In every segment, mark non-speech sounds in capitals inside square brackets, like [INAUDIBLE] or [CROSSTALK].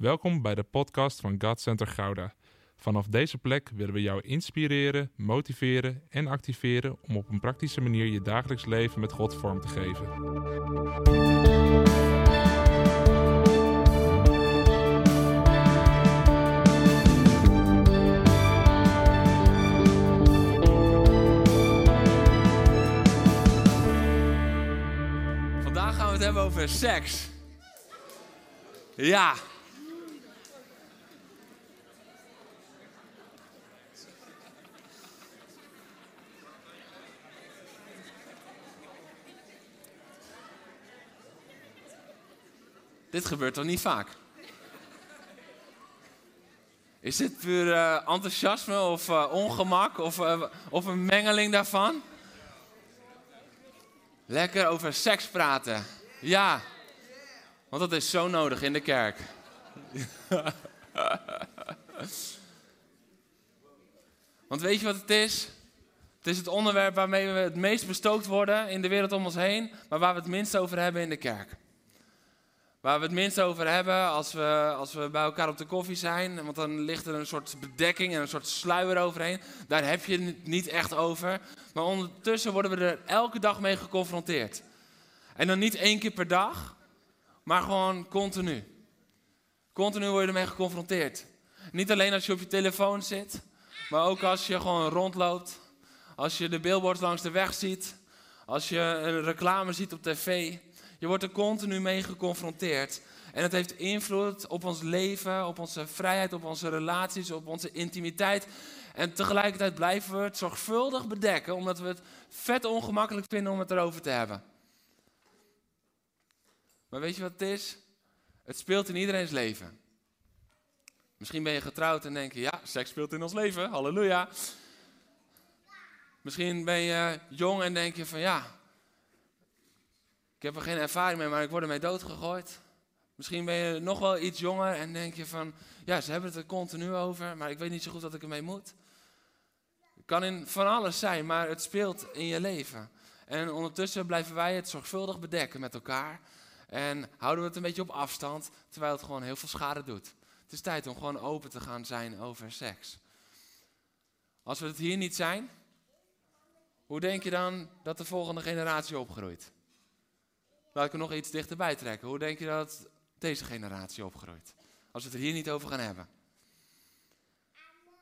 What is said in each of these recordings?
Welkom bij de podcast van God Center Gouda. Vanaf deze plek willen we jou inspireren, motiveren en activeren om op een praktische manier je dagelijks leven met God vorm te geven. Vandaag gaan we het hebben over seks. Ja. Dit gebeurt toch niet vaak? Is dit puur eh, enthousiasme of eh, ongemak of, eh, of een mengeling daarvan? Lekker over seks praten. Ja, want dat is zo nodig in de kerk. [LAUGHS] want weet je wat het is? Het is het onderwerp waarmee we het meest bestookt worden in de wereld om ons heen, maar waar we het minst over hebben in de kerk. Waar we het minst over hebben als we, als we bij elkaar op de koffie zijn. Want dan ligt er een soort bedekking en een soort sluier overheen. Daar heb je het niet echt over. Maar ondertussen worden we er elke dag mee geconfronteerd. En dan niet één keer per dag, maar gewoon continu. Continu word je ermee geconfronteerd. Niet alleen als je op je telefoon zit, maar ook als je gewoon rondloopt. Als je de billboards langs de weg ziet. Als je een reclame ziet op tv. Je wordt er continu mee geconfronteerd. En het heeft invloed op ons leven, op onze vrijheid, op onze relaties, op onze intimiteit. En tegelijkertijd blijven we het zorgvuldig bedekken, omdat we het vet ongemakkelijk vinden om het erover te hebben. Maar weet je wat het is? Het speelt in iedereen's leven. Misschien ben je getrouwd en denk je, ja, seks speelt in ons leven, halleluja. Misschien ben je jong en denk je van, ja, ik heb er geen ervaring mee, maar ik word ermee doodgegooid. Misschien ben je nog wel iets jonger en denk je van, ja, ze hebben het er continu over, maar ik weet niet zo goed wat ik ermee moet. Het kan in van alles zijn, maar het speelt in je leven. En ondertussen blijven wij het zorgvuldig bedekken met elkaar. En houden we het een beetje op afstand, terwijl het gewoon heel veel schade doet. Het is tijd om gewoon open te gaan zijn over seks. Als we het hier niet zijn, hoe denk je dan dat de volgende generatie opgroeit? Laat ik er nog iets dichterbij trekken. Hoe denk je dat deze generatie opgroeit? Als we het er hier niet over gaan hebben.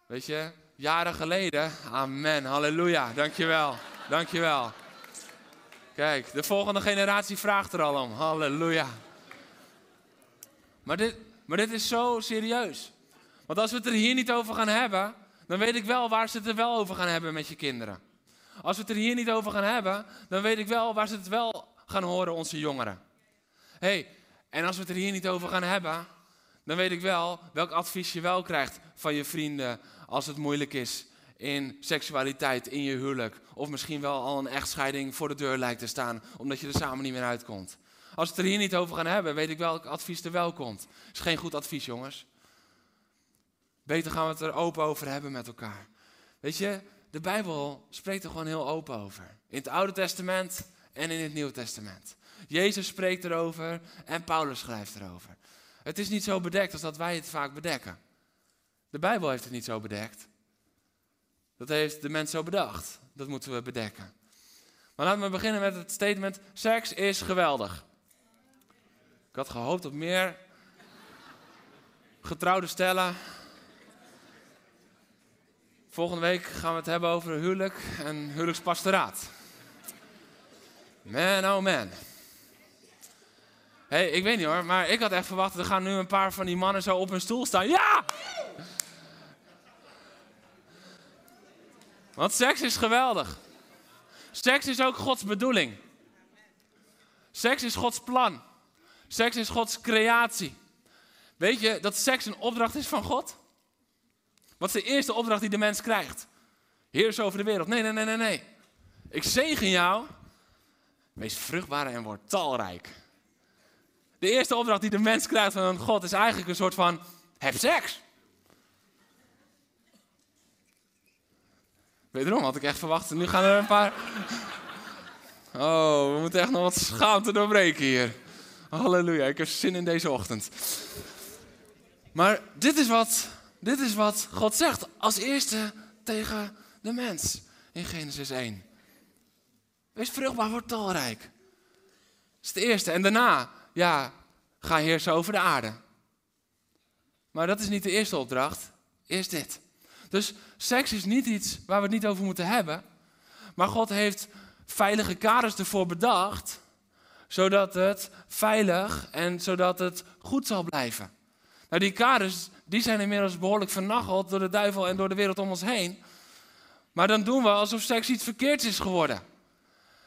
Weet je, jaren geleden, amen, halleluja, dankjewel, dankjewel. Kijk, de volgende generatie vraagt er al om, halleluja. Maar dit, maar dit is zo serieus. Want als we het er hier niet over gaan hebben, dan weet ik wel waar ze het er wel over gaan hebben met je kinderen. Als we het er hier niet over gaan hebben, dan weet ik wel waar ze het wel gaan horen, onze jongeren. hey, en als we het er hier niet over gaan hebben, dan weet ik wel welk advies je wel krijgt van je vrienden als het moeilijk is in seksualiteit, in je huwelijk. Of misschien wel al een echtscheiding voor de deur lijkt te staan, omdat je er samen niet meer uitkomt. Als we het er hier niet over gaan hebben, weet ik welk advies er wel komt. Is geen goed advies, jongens. Beter gaan we het er open over hebben met elkaar. Weet je, de Bijbel spreekt er gewoon heel open over. In het Oude Testament en in het Nieuwe Testament. Jezus spreekt erover en Paulus schrijft erover. Het is niet zo bedekt als dat wij het vaak bedekken. De Bijbel heeft het niet zo bedekt. Dat heeft de mens zo bedacht. Dat moeten we bedekken. Maar laten we beginnen met het statement: seks is geweldig. Ik had gehoopt op meer getrouwde stellen. Volgende week gaan we het hebben over huwelijk en huwelijkspastoraat. Man, oh man. hey, ik weet niet hoor, maar ik had echt verwacht, er gaan nu een paar van die mannen zo op hun stoel staan. Ja! Want seks is geweldig. Seks is ook Gods bedoeling. Seks is Gods plan. Seks is Gods creatie. Weet je dat seks een opdracht is van God? Wat is de eerste opdracht die de mens krijgt? Heers over de wereld. Nee, nee, nee, nee, nee. Ik zegen jou Wees vruchtbaar en word talrijk. De eerste opdracht die de mens krijgt van God is eigenlijk een soort van: heb seks. Wederom had ik echt verwacht, nu gaan er een paar. Oh, we moeten echt nog wat schaamte doorbreken hier. Halleluja, ik heb zin in deze ochtend. Maar dit is wat, dit is wat God zegt als eerste tegen de mens in Genesis 1. Wees vruchtbaar, word talrijk. Dat is het eerste. En daarna, ja, ga heersen over de aarde. Maar dat is niet de eerste opdracht. Eerst dit. Dus seks is niet iets waar we het niet over moeten hebben. Maar God heeft veilige kaders ervoor bedacht. Zodat het veilig en zodat het goed zal blijven. Nou, die kaders die zijn inmiddels behoorlijk vernacheld door de duivel en door de wereld om ons heen. Maar dan doen we alsof seks iets verkeerds is geworden.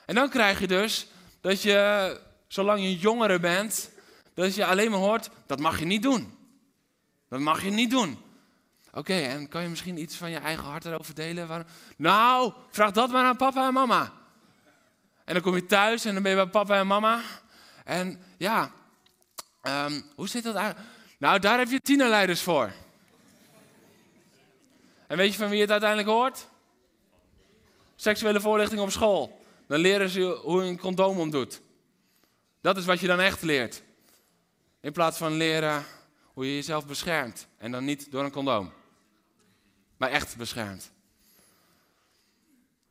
En dan krijg je dus dat je, zolang je jongere bent, dat je alleen maar hoort, dat mag je niet doen. Dat mag je niet doen. Oké, en kan je misschien iets van je eigen hart erover delen? Nou, vraag dat maar aan papa en mama. En dan kom je thuis en dan ben je bij papa en mama. En ja, um, hoe zit dat eigenlijk? Nou, daar heb je tienerleiders voor. En weet je van wie het uiteindelijk hoort? Seksuele voorlichting op school. Dan leren ze hoe je een condoom omdoet. Dat is wat je dan echt leert. In plaats van leren hoe je jezelf beschermt. En dan niet door een condoom. Maar echt beschermt.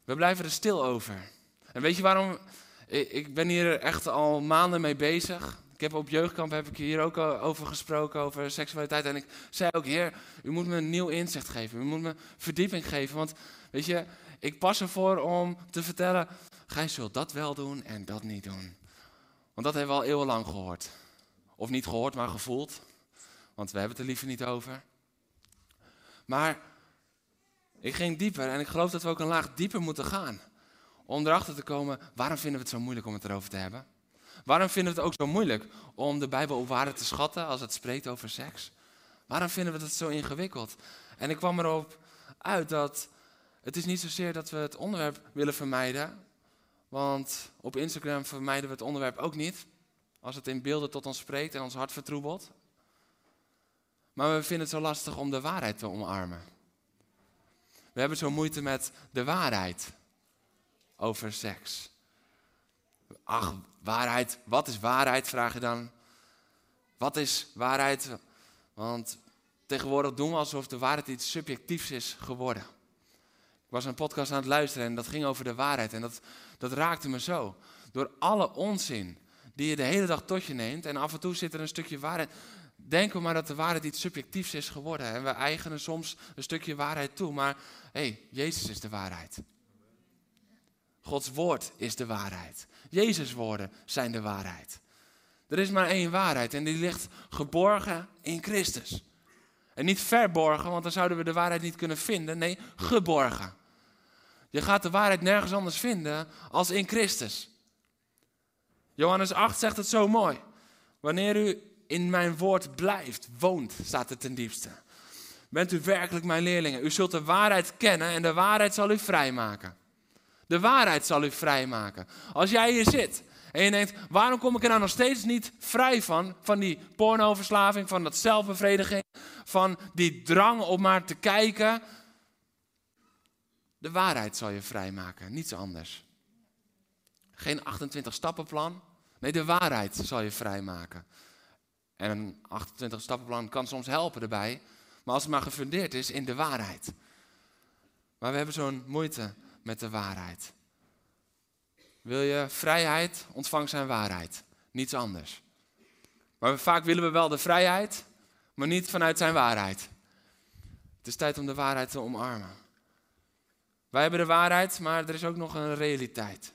We blijven er stil over. En weet je waarom? Ik ben hier echt al maanden mee bezig. Ik heb op jeugdkamp heb ik hier ook over gesproken, over seksualiteit. En ik zei ook, heer, u moet me een nieuw inzicht geven. U moet me verdieping geven. Want weet je, ik pas ervoor om te vertellen, gij zult dat wel doen en dat niet doen. Want dat hebben we al eeuwenlang gehoord. Of niet gehoord, maar gevoeld. Want we hebben het er liever niet over. Maar ik ging dieper en ik geloof dat we ook een laag dieper moeten gaan. Om erachter te komen, waarom vinden we het zo moeilijk om het erover te hebben? Waarom vinden we het ook zo moeilijk om de Bijbel op waarde te schatten als het spreekt over seks? Waarom vinden we het zo ingewikkeld? En ik kwam erop uit dat het is niet zozeer dat we het onderwerp willen vermijden. Want op Instagram vermijden we het onderwerp ook niet. Als het in beelden tot ons spreekt en ons hart vertroebelt. Maar we vinden het zo lastig om de waarheid te omarmen. We hebben zo moeite met de waarheid over seks. Ach, waarheid, wat is waarheid, vraag je dan. Wat is waarheid? Want tegenwoordig doen we alsof de waarheid iets subjectiefs is geworden. Was een podcast aan het luisteren en dat ging over de waarheid. En dat, dat raakte me zo. Door alle onzin die je de hele dag tot je neemt en af en toe zit er een stukje waarheid. Denken we maar dat de waarheid iets subjectiefs is geworden. En we eigenen soms een stukje waarheid toe. Maar hé, hey, Jezus is de waarheid. Gods woord is de waarheid. Jezus' woorden zijn de waarheid. Er is maar één waarheid en die ligt geborgen in Christus. En niet verborgen, want dan zouden we de waarheid niet kunnen vinden. Nee, geborgen. Je gaat de waarheid nergens anders vinden als in Christus. Johannes 8 zegt het zo mooi. Wanneer u in mijn woord blijft, woont, staat het ten diepste. Bent u werkelijk mijn leerlingen? U zult de waarheid kennen en de waarheid zal u vrijmaken. De waarheid zal u vrijmaken. Als jij hier zit en je denkt, waarom kom ik er nou nog steeds niet vrij van? Van die pornoverslaving, van dat zelfbevrediging, van die drang om maar te kijken. De waarheid zal je vrijmaken, niets anders. Geen 28 stappenplan. Nee, de waarheid zal je vrijmaken. En een 28 stappenplan kan soms helpen erbij. Maar als het maar gefundeerd is in de waarheid. Maar we hebben zo'n moeite met de waarheid. Wil je vrijheid, ontvang zijn waarheid. Niets anders. Maar vaak willen we wel de vrijheid, maar niet vanuit zijn waarheid. Het is tijd om de waarheid te omarmen. Wij hebben de waarheid, maar er is ook nog een realiteit.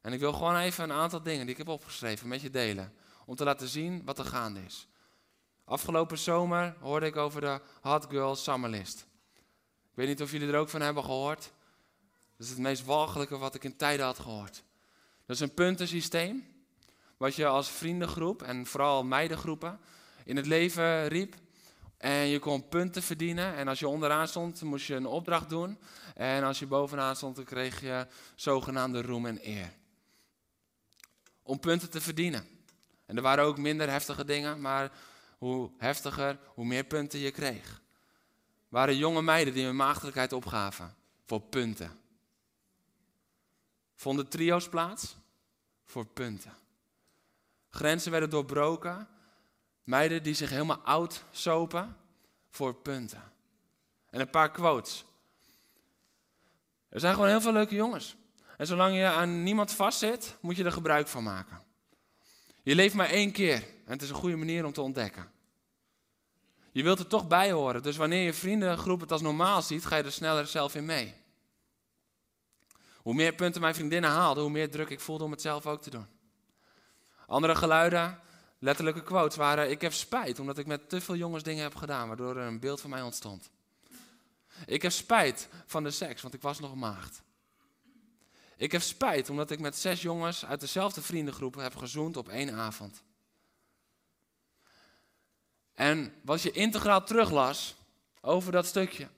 En ik wil gewoon even een aantal dingen die ik heb opgeschreven met je delen. Om te laten zien wat er gaande is. Afgelopen zomer hoorde ik over de Hot Girl Summerlist. Ik weet niet of jullie er ook van hebben gehoord. Dat is het meest walgelijke wat ik in tijden had gehoord. Dat is een puntensysteem. Wat je als vriendengroep en vooral meidengroepen in het leven riep. En je kon punten verdienen. En als je onderaan stond, moest je een opdracht doen. En als je bovenaan stond, dan kreeg je zogenaamde roem en eer. Om punten te verdienen. En er waren ook minder heftige dingen, maar hoe heftiger, hoe meer punten je kreeg. Er waren jonge meiden die hun maagdelijkheid opgaven voor punten. Vonden trio's plaats voor punten. Grenzen werden doorbroken Meiden die zich helemaal oud sopen voor punten. En een paar quotes. Er zijn gewoon heel veel leuke jongens. En zolang je aan niemand vastzit, moet je er gebruik van maken. Je leeft maar één keer en het is een goede manier om te ontdekken. Je wilt er toch bij horen, dus wanneer je vriendengroep het als normaal ziet, ga je er sneller zelf in mee. Hoe meer punten mijn vriendinnen haalden, hoe meer druk ik voelde om het zelf ook te doen. Andere geluiden, letterlijke quotes waren: Ik heb spijt omdat ik met te veel jongens dingen heb gedaan, waardoor er een beeld van mij ontstond. Ik heb spijt van de seks, want ik was nog een maagd. Ik heb spijt omdat ik met zes jongens uit dezelfde vriendengroep heb gezoend op één avond. En wat je integraal teruglas over dat stukje,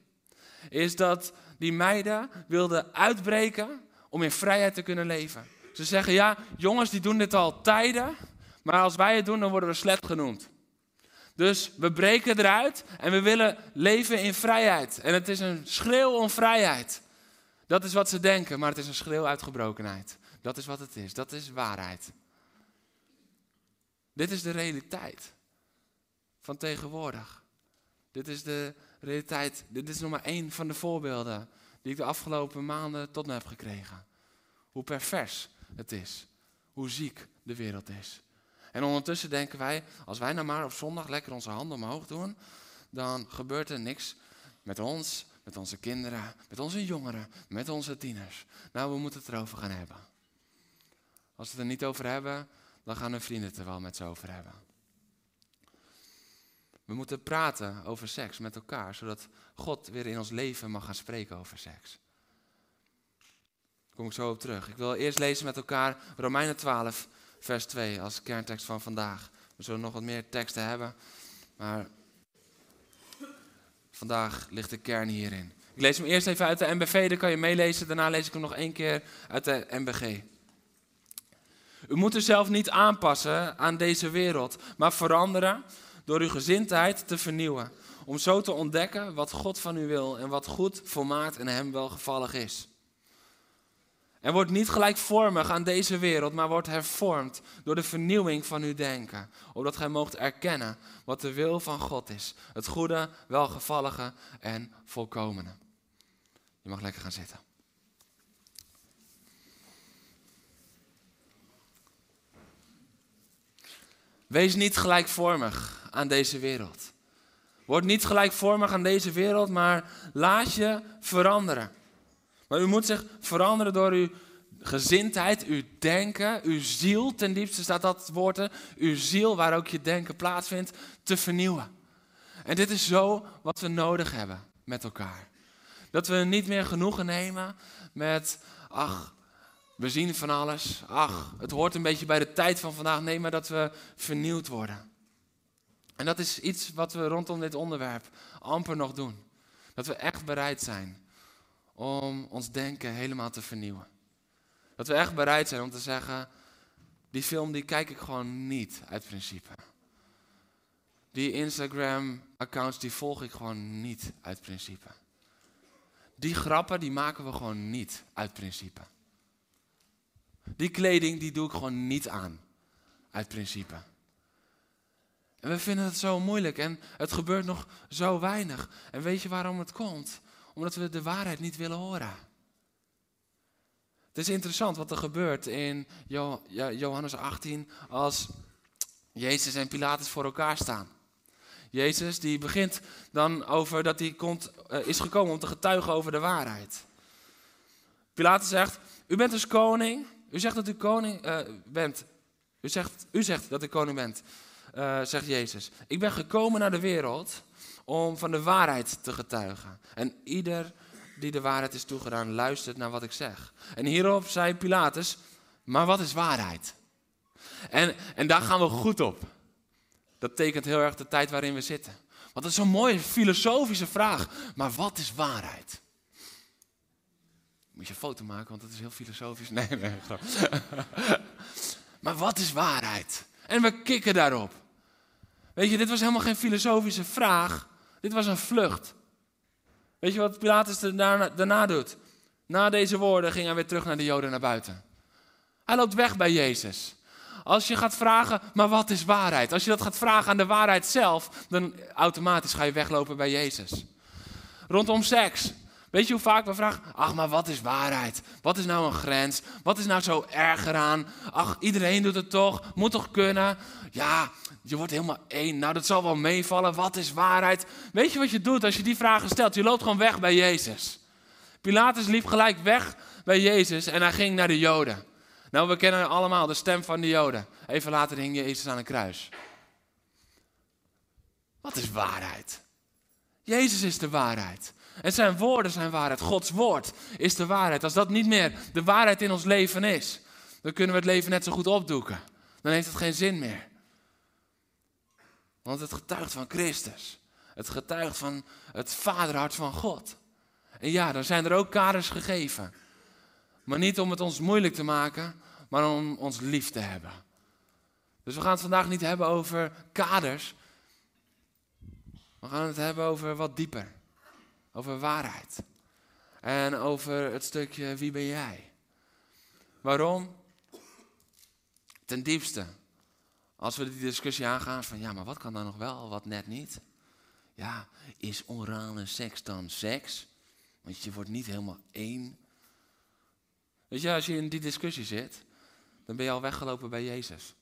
is dat die meiden wilden uitbreken om in vrijheid te kunnen leven. Ze zeggen, ja, jongens die doen dit al tijden, maar als wij het doen, dan worden we slecht genoemd. Dus we breken eruit en we willen leven in vrijheid. En het is een schreeuw om vrijheid. Dat is wat ze denken, maar het is een schreeuw uit gebrokenheid. Dat is wat het is, dat is waarheid. Dit is de realiteit van tegenwoordig. Dit is de realiteit, dit is nog maar één van de voorbeelden die ik de afgelopen maanden tot me heb gekregen. Hoe pervers het is, hoe ziek de wereld is. En ondertussen denken wij, als wij nou maar op zondag lekker onze handen omhoog doen, dan gebeurt er niks met ons, met onze kinderen, met onze jongeren, met onze tieners. Nou, we moeten het erover gaan hebben. Als we het er niet over hebben, dan gaan hun vrienden het er wel met ze over hebben. We moeten praten over seks met elkaar, zodat God weer in ons leven mag gaan spreken over seks. Daar kom ik zo op terug. Ik wil eerst lezen met elkaar Romeinen 12, vers 2 als kerntekst van vandaag. We zullen nog wat meer teksten hebben, maar vandaag ligt de kern hierin. Ik lees hem eerst even uit de MBV, dan kan je meelezen. Daarna lees ik hem nog één keer uit de MBG. U moet u zelf niet aanpassen aan deze wereld, maar veranderen door uw gezindheid te vernieuwen. Om zo te ontdekken wat God van u wil en wat goed, volmaakt en hem welgevallig is. En wordt niet gelijkvormig aan deze wereld, maar wordt hervormd door de vernieuwing van uw denken. Opdat gij moogt erkennen wat de wil van God is. Het goede, welgevallige en volkomene. Je mag lekker gaan zitten. Wees niet gelijkvormig aan deze wereld. Word niet gelijkvormig aan deze wereld, maar laat je veranderen. Maar u moet zich veranderen door uw gezindheid, uw denken, uw ziel, ten diepste staat dat woord uw ziel waar ook je denken plaatsvindt, te vernieuwen. En dit is zo wat we nodig hebben met elkaar. Dat we niet meer genoegen nemen met, ach, we zien van alles. Ach, het hoort een beetje bij de tijd van vandaag. Nee, maar dat we vernieuwd worden. En dat is iets wat we rondom dit onderwerp amper nog doen. Dat we echt bereid zijn om ons denken helemaal te vernieuwen. Dat we echt bereid zijn om te zeggen, die film die kijk ik gewoon niet uit principe. Die Instagram-accounts die volg ik gewoon niet uit principe. Die grappen die maken we gewoon niet uit principe. Die kleding die doe ik gewoon niet aan, uit principe. En we vinden het zo moeilijk en het gebeurt nog zo weinig. En weet je waarom het komt? Omdat we de waarheid niet willen horen. Het is interessant wat er gebeurt in Johannes 18 als Jezus en Pilatus voor elkaar staan. Jezus die begint dan over dat hij komt, uh, is gekomen om te getuigen over de waarheid. Pilatus zegt, u bent dus koning, u zegt dat u koning uh, bent. U zegt, u zegt dat u koning bent, uh, zegt Jezus. Ik ben gekomen naar de wereld om van de waarheid te getuigen. En ieder die de waarheid is toegedaan, luistert naar wat ik zeg. En hierop zei Pilatus, maar wat is waarheid? En, en daar gaan we goed op. Dat tekent heel erg de tijd waarin we zitten. Want dat is zo'n mooie filosofische vraag. Maar wat is waarheid? Moet je een foto maken, want dat is heel filosofisch. [LAUGHS] Nee, nee, [LAUGHS] maar wat is waarheid? En we kikken daarop. Weet je, dit was helemaal geen filosofische vraag. Dit was een vlucht. Weet je wat Pilatus daarna, daarna doet? Na deze woorden ging hij weer terug naar de Joden naar buiten. Hij loopt weg bij Jezus. Als je gaat vragen, maar wat is waarheid? Als je dat gaat vragen aan de waarheid zelf, dan automatisch ga je weglopen bij Jezus. Rondom seks. Weet je hoe vaak we vragen, ach, maar wat is waarheid? Wat is nou een grens? Wat is nou zo erg eraan? Ach, iedereen doet het toch? Moet toch kunnen? Ja, je wordt helemaal één. Nou, dat zal wel meevallen. Wat is waarheid? Weet je wat je doet als je die vragen stelt? Je loopt gewoon weg bij Jezus. Pilatus liep gelijk weg bij Jezus en hij ging naar de Joden. Nou, we kennen allemaal de stem van de Joden. Even later hing Jezus aan een kruis. Wat is waarheid? Jezus is de waarheid. En zijn woorden zijn waarheid. Gods woord is de waarheid. Als dat niet meer de waarheid in ons leven is, dan kunnen we het leven net zo goed opdoeken. Dan heeft het geen zin meer. Want het getuigt van Christus. Het getuigt van het vaderhart van God. En ja, dan zijn er ook kaders gegeven. Maar niet om het ons moeilijk te maken, maar om ons lief te hebben. Dus we gaan het vandaag niet hebben over kaders. We gaan het hebben over wat dieper. Over waarheid. En over het stukje wie ben jij? Waarom? Ten diepste. Als we die discussie aangaan van ja, maar wat kan dan nog wel, wat net niet? Ja, is orale seks dan seks? Want je wordt niet helemaal één. Weet je, als je in die discussie zit, dan ben je al weggelopen bij Jezus.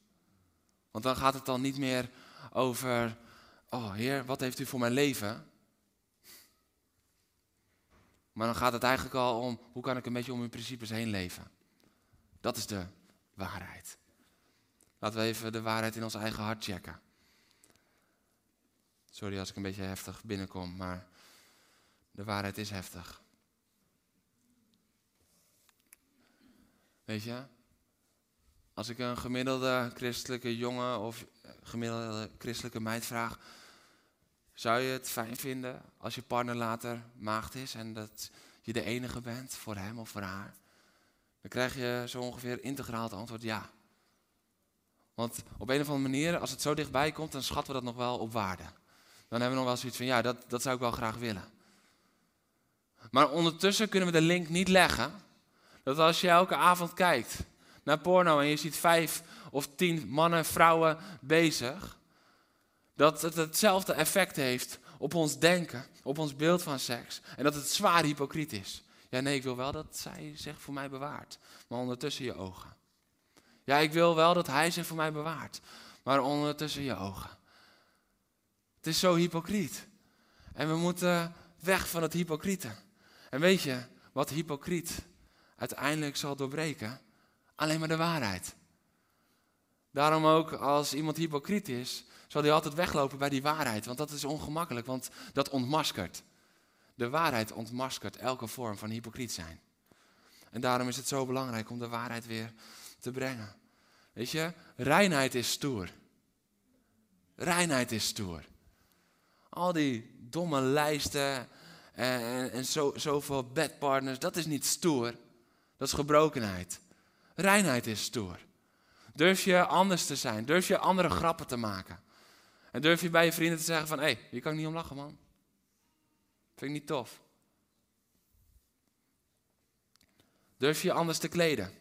Want dan gaat het dan niet meer over, oh Heer, wat heeft u voor mijn leven? Maar dan gaat het eigenlijk al om, hoe kan ik een beetje om mijn principes heen leven? Dat is de waarheid. Laten we even de waarheid in ons eigen hart checken. Sorry als ik een beetje heftig binnenkom, maar de waarheid is heftig. Weet je, als ik een gemiddelde christelijke jongen of gemiddelde christelijke meid vraag, zou je het fijn vinden als je partner later maagd is en dat je de enige bent voor hem of voor haar? Dan krijg je zo ongeveer integraal het antwoord ja. Want op een of andere manier, als het zo dichtbij komt, dan schatten we dat nog wel op waarde. Dan hebben we nog wel zoiets van, ja, dat, dat zou ik wel graag willen. Maar ondertussen kunnen we de link niet leggen dat als je elke avond kijkt naar porno en je ziet vijf of tien mannen, vrouwen bezig, dat het hetzelfde effect heeft op ons denken, op ons beeld van seks. En dat het zwaar hypocriet is. Ja, nee, ik wil wel dat zij zich voor mij bewaart, maar ondertussen je ogen. Ja, ik wil wel dat hij zich voor mij bewaart, maar ondertussen je ogen. Het is zo hypocriet. En we moeten weg van het hypocriete. En weet je wat hypocriet uiteindelijk zal doorbreken? Alleen maar de waarheid. Daarom ook als iemand hypocriet is, zal hij altijd weglopen bij die waarheid. Want dat is ongemakkelijk, want dat ontmaskert. De waarheid ontmaskert elke vorm van hypocriet zijn. En daarom is het zo belangrijk om de waarheid weer te brengen. Weet je, reinheid is stoer. Reinheid is stoer. Al die domme lijsten en, en, en zo, zoveel bedpartners, dat is niet stoer. Dat is gebrokenheid. Reinheid is stoer. Durf je anders te zijn. Durf je andere grappen te maken. En durf je bij je vrienden te zeggen van, hé, hey, kan ik niet om lachen, man. Vind ik niet tof. Durf je anders te kleden.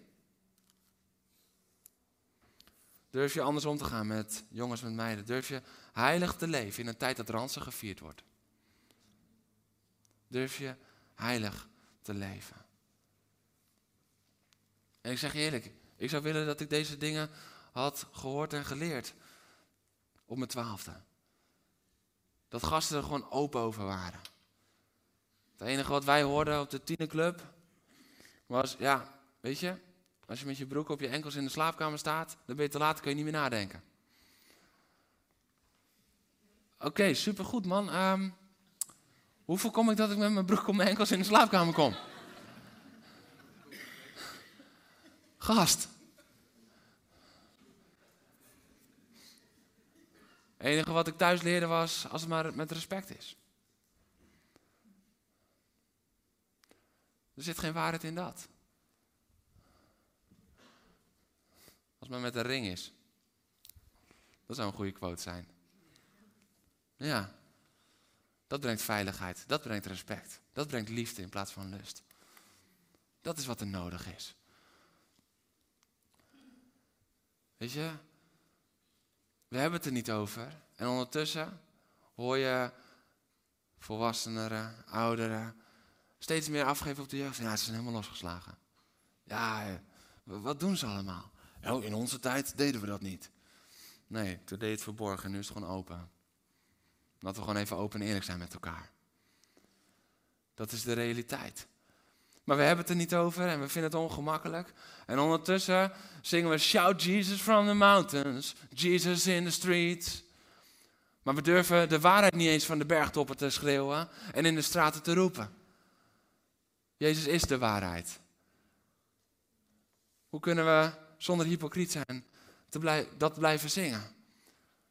Durf je anders om te gaan met jongens, met meiden. Durf je heilig te leven in een tijd dat ransen gevierd wordt. Durf je heilig te leven. En ik zeg je eerlijk, ik zou willen dat ik deze dingen had gehoord en geleerd op mijn twaalfde. Dat gasten er gewoon open over waren. Het enige wat wij hoorden op de tienerclub was, ja, weet je, als je met je broek op je enkels in de slaapkamer staat, dan ben je te laat, kun je niet meer nadenken. Oké, supergoed man. Um, hoe voorkom ik dat ik met mijn broek op mijn enkels in de slaapkamer kom? Gast. Het enige wat ik thuis leerde was als het maar met respect is. Er zit geen waarheid in dat. Als het maar met een ring is. Dat zou een goede quote zijn. Ja. Dat brengt veiligheid. Dat brengt respect. Dat brengt liefde in plaats van lust. Dat is wat er nodig is. Weet je, we hebben het er niet over. En ondertussen hoor je volwasseneren, ouderen, steeds meer afgeven op de jeugd. Ja, ze zijn helemaal losgeslagen. Ja, eh, wat doen ze allemaal? Oh, in onze tijd deden we dat niet. Nee, toen deed het verborgen, nu is het gewoon open. Laten we gewoon even open en eerlijk zijn met elkaar. Dat is de realiteit. Maar we hebben het er niet over en we vinden het ongemakkelijk. En ondertussen zingen we Shout Jesus from the mountains, Jesus in the streets. Maar we durven de waarheid niet eens van de bergtoppen te schreeuwen en in de straten te roepen. Jezus is de waarheid. Hoe kunnen we zonder hypocriet zijn te blij, dat blijven zingen?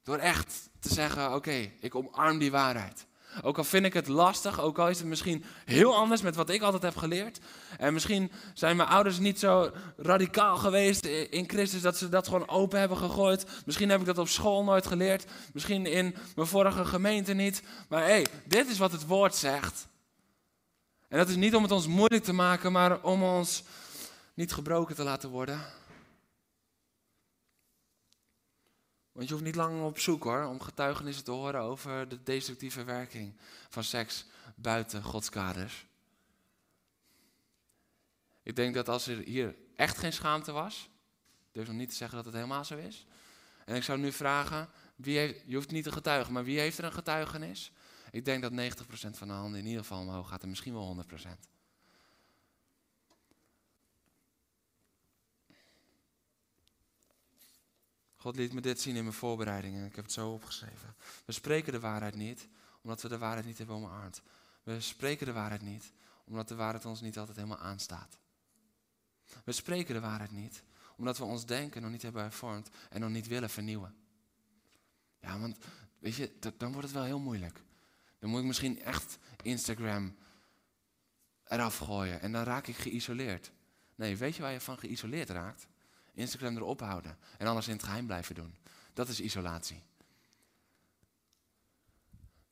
Door echt te zeggen, oké, ik omarm die waarheid. Ook al vind ik het lastig, ook al is het misschien heel anders met wat ik altijd heb geleerd. En misschien zijn mijn ouders niet zo radicaal geweest in Christus dat ze dat gewoon open hebben gegooid. Misschien heb ik dat op school nooit geleerd. Misschien in mijn vorige gemeente niet. Maar hé, hey, dit is wat het woord zegt. En dat is niet om het ons moeilijk te maken, maar om ons niet gebroken te laten worden. Want je hoeft niet lang op zoek hoor, om getuigenissen te horen over de destructieve werking van seks buiten Gods kaders. Ik denk dat als er hier echt geen schaamte was, durf nog niet te zeggen dat het helemaal zo is. En ik zou nu vragen, wie heeft, je hoeft niet te getuigen, maar wie heeft er een getuigenis? Ik denk dat 90% van de handen in ieder geval omhoog gaat en misschien wel 100%. God liet me dit zien in mijn voorbereidingen. Ik heb het zo opgeschreven. We spreken de waarheid niet, omdat we de waarheid niet hebben omarmd. We spreken de waarheid niet, omdat de waarheid ons niet altijd helemaal aanstaat. We spreken de waarheid niet, omdat we ons denken nog niet hebben hervormd en nog niet willen vernieuwen. Ja, want weet je, dan wordt het wel heel moeilijk. Dan moet ik misschien echt Instagram eraf gooien en dan raak ik geïsoleerd. Nee, weet je waar je van geïsoleerd raakt? Instagram erop houden en alles in het geheim blijven doen. Dat is isolatie.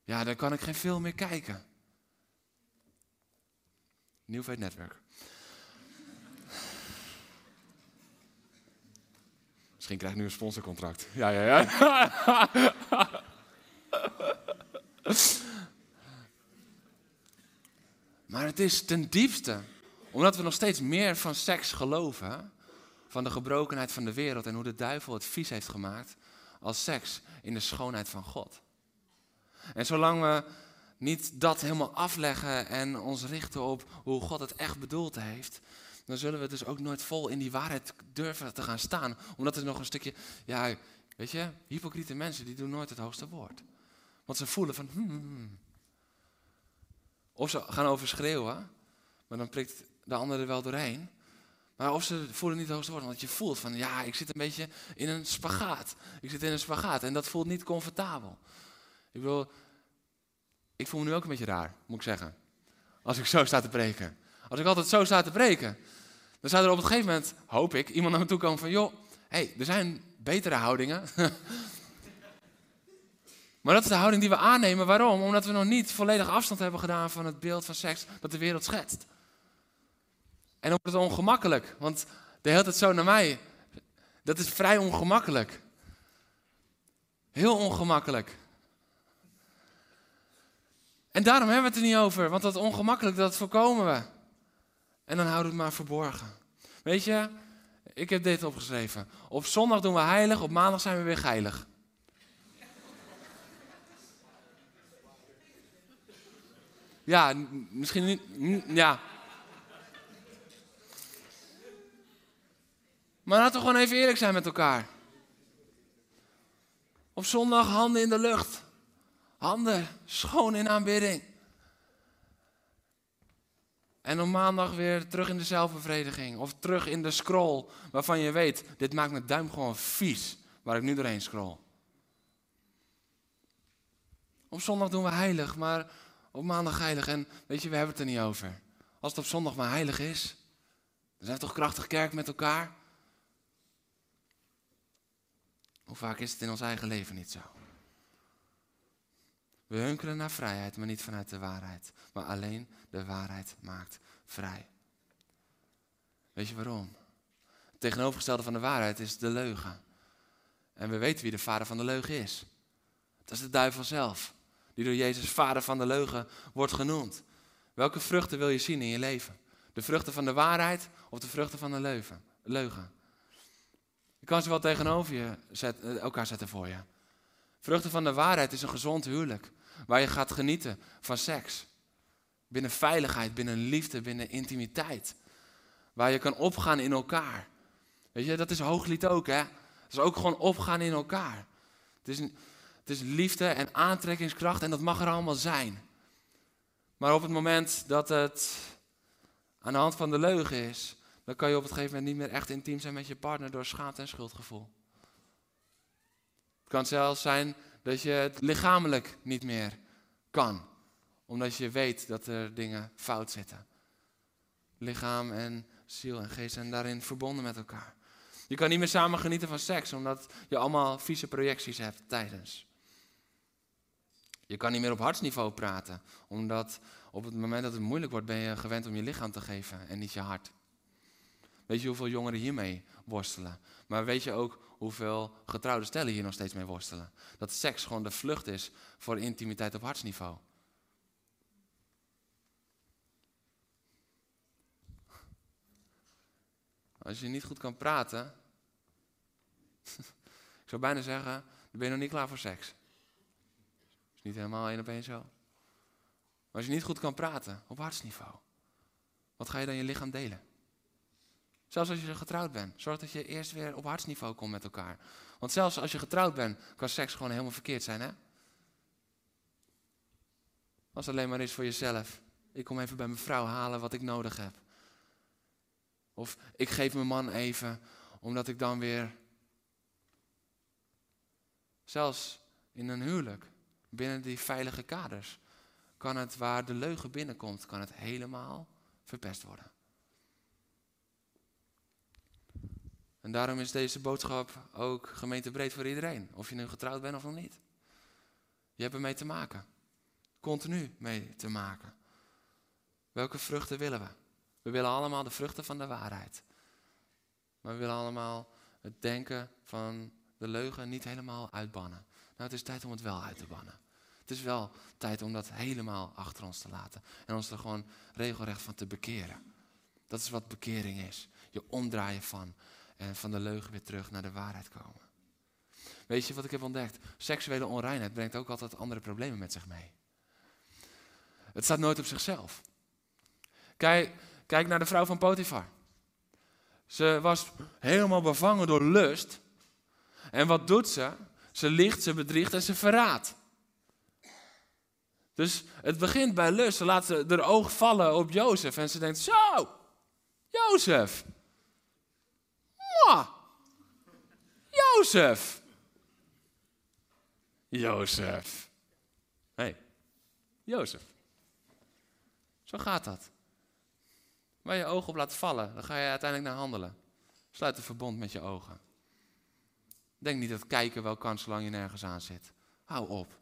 Ja, dan kan ik geen film meer kijken. Nieuwheid Netwerk. Misschien krijg ik nu een sponsorcontract. Ja, ja, ja. [LAUGHS] maar het is ten diepste, omdat we nog steeds meer van seks geloven, van de gebrokenheid van de wereld en hoe de duivel het vies heeft gemaakt als seks in de schoonheid van God. En zolang we niet dat helemaal afleggen en ons richten op hoe God het echt bedoeld heeft, dan zullen we dus ook nooit vol in die waarheid durven te gaan staan. Omdat er nog een stukje, ja, weet je, hypocriete mensen die doen nooit het hoogste woord. Want ze voelen van, hmm, hmm, hmm. Of ze gaan overschreeuwen, maar dan prikt de ander er wel doorheen. Maar of ze voelen niet hoogste woord, want je voelt van ja, ik zit een beetje in een spagaat. Ik zit in een spagaat en dat voelt niet comfortabel. Ik wil, ik voel me nu ook een beetje raar, moet ik zeggen. Als ik zo sta te preken. Als ik altijd zo sta te preken, dan zou er op een gegeven moment, hoop ik, iemand naar me toe komen van joh, hey, er zijn betere houdingen. [LAUGHS] maar dat is de houding die we aannemen. Waarom? Omdat we nog niet volledig afstand hebben gedaan van het beeld van seks dat de wereld schetst. En dan wordt het ongemakkelijk, want de hele tijd zo naar mij. Dat is vrij ongemakkelijk. Heel ongemakkelijk. En daarom hebben we het er niet over, want dat ongemakkelijk, dat voorkomen we. En dan houden we het maar verborgen. Weet je, ik heb dit opgeschreven. Op zondag doen we heilig, op maandag zijn we weer geilig. Ja, misschien niet. Ja, Maar laten we gewoon even eerlijk zijn met elkaar. Op zondag handen in de lucht. Handen schoon in aanbidding. En op maandag weer terug in de zelfbevrediging. Of terug in de scroll waarvan je weet, dit maakt mijn duim gewoon vies. Waar ik nu doorheen scroll. Op zondag doen we heilig, maar op maandag heilig. En weet je, we hebben het er niet over. Als het op zondag maar heilig is, dan zijn we toch krachtig kerk met elkaar. Hoe vaak is het in ons eigen leven niet zo? We hunkeren naar vrijheid, maar niet vanuit de waarheid. Maar alleen de waarheid maakt vrij. Weet je waarom? Het tegenovergestelde van de waarheid is de leugen. En we weten wie de vader van de leugen is. Dat is de duivel zelf, die door Jezus vader van de leugen wordt genoemd. Welke vruchten wil je zien in je leven? De vruchten van de waarheid of de vruchten van de leugen? Je kan ze wel tegenover je eh, elkaar zetten voor je. Vruchten van de waarheid is een gezond huwelijk, waar je gaat genieten van seks. Binnen veiligheid, binnen liefde, binnen intimiteit. Waar je kan opgaan in elkaar. Weet je, dat is hooglied ook, hè? Dat is ook gewoon opgaan in elkaar. Het is, het is liefde en aantrekkingskracht en dat mag er allemaal zijn. Maar op het moment dat het aan de hand van de leugen is, dan kan je op het gegeven moment niet meer echt intiem zijn met je partner door schaamte en schuldgevoel. Het kan zelfs zijn dat je het lichamelijk niet meer kan, omdat je weet dat er dingen fout zitten. Lichaam en ziel en geest zijn daarin verbonden met elkaar. Je kan niet meer samen genieten van seks, omdat je allemaal vieze projecties hebt tijdens. Je kan niet meer op hartsniveau praten, omdat op het moment dat het moeilijk wordt, ben je gewend om je lichaam te geven en niet je hart. Weet je hoeveel jongeren hiermee worstelen? Maar weet je ook hoeveel getrouwde stellen hier nog steeds mee worstelen? Dat seks gewoon de vlucht is voor intimiteit op hartsniveau. Als je niet goed kan praten, [LAUGHS] ik zou bijna zeggen, dan ben je nog niet klaar voor seks. Is niet helemaal één op één zo. Als je niet goed kan praten op hartsniveau, wat ga je dan je lichaam delen? Zelfs als je getrouwd bent, zorg dat je eerst weer op hartsniveau komt met elkaar. Want zelfs als je getrouwd bent, kan seks gewoon helemaal verkeerd zijn, hè? Als het alleen maar is voor jezelf. Ik kom even bij mijn vrouw halen wat ik nodig heb. Of ik geef mijn man even, omdat ik dan weer. Zelfs in een huwelijk, binnen die veilige kaders, kan het waar de leugen binnenkomt, kan het helemaal verpest worden. En daarom is deze boodschap ook gemeentebreed voor iedereen. Of je nu getrouwd bent of nog niet. Je hebt ermee te maken. Continu mee te maken. Welke vruchten willen we? We willen allemaal de vruchten van de waarheid. Maar we willen allemaal het denken van de leugen niet helemaal uitbannen. Nou, het is tijd om het wel uit te bannen. Het is wel tijd om dat helemaal achter ons te laten. En ons er gewoon regelrecht van te bekeren. Dat is wat bekering is. Je omdraaien van. En van de leugen weer terug naar de waarheid komen. Weet je wat ik heb ontdekt? Seksuele onreinheid brengt ook altijd andere problemen met zich mee. Het staat nooit op zichzelf. Kijk, kijk naar de vrouw van Potifar. Ze was helemaal bevangen door lust. En wat doet ze? Ze liegt, ze bedriegt en ze verraadt. Dus het begint bij lust. Ze laat haar oog vallen op Jozef. En ze denkt, zo, Jozef. Mwah. Jozef. Jozef. Hé, hey, Jozef. Zo gaat dat. Waar je ogen op laat vallen, dan ga je uiteindelijk naar handelen. Sluit een verbond met je ogen. Denk niet dat kijken wel kan zolang je nergens aan zit. Hou op.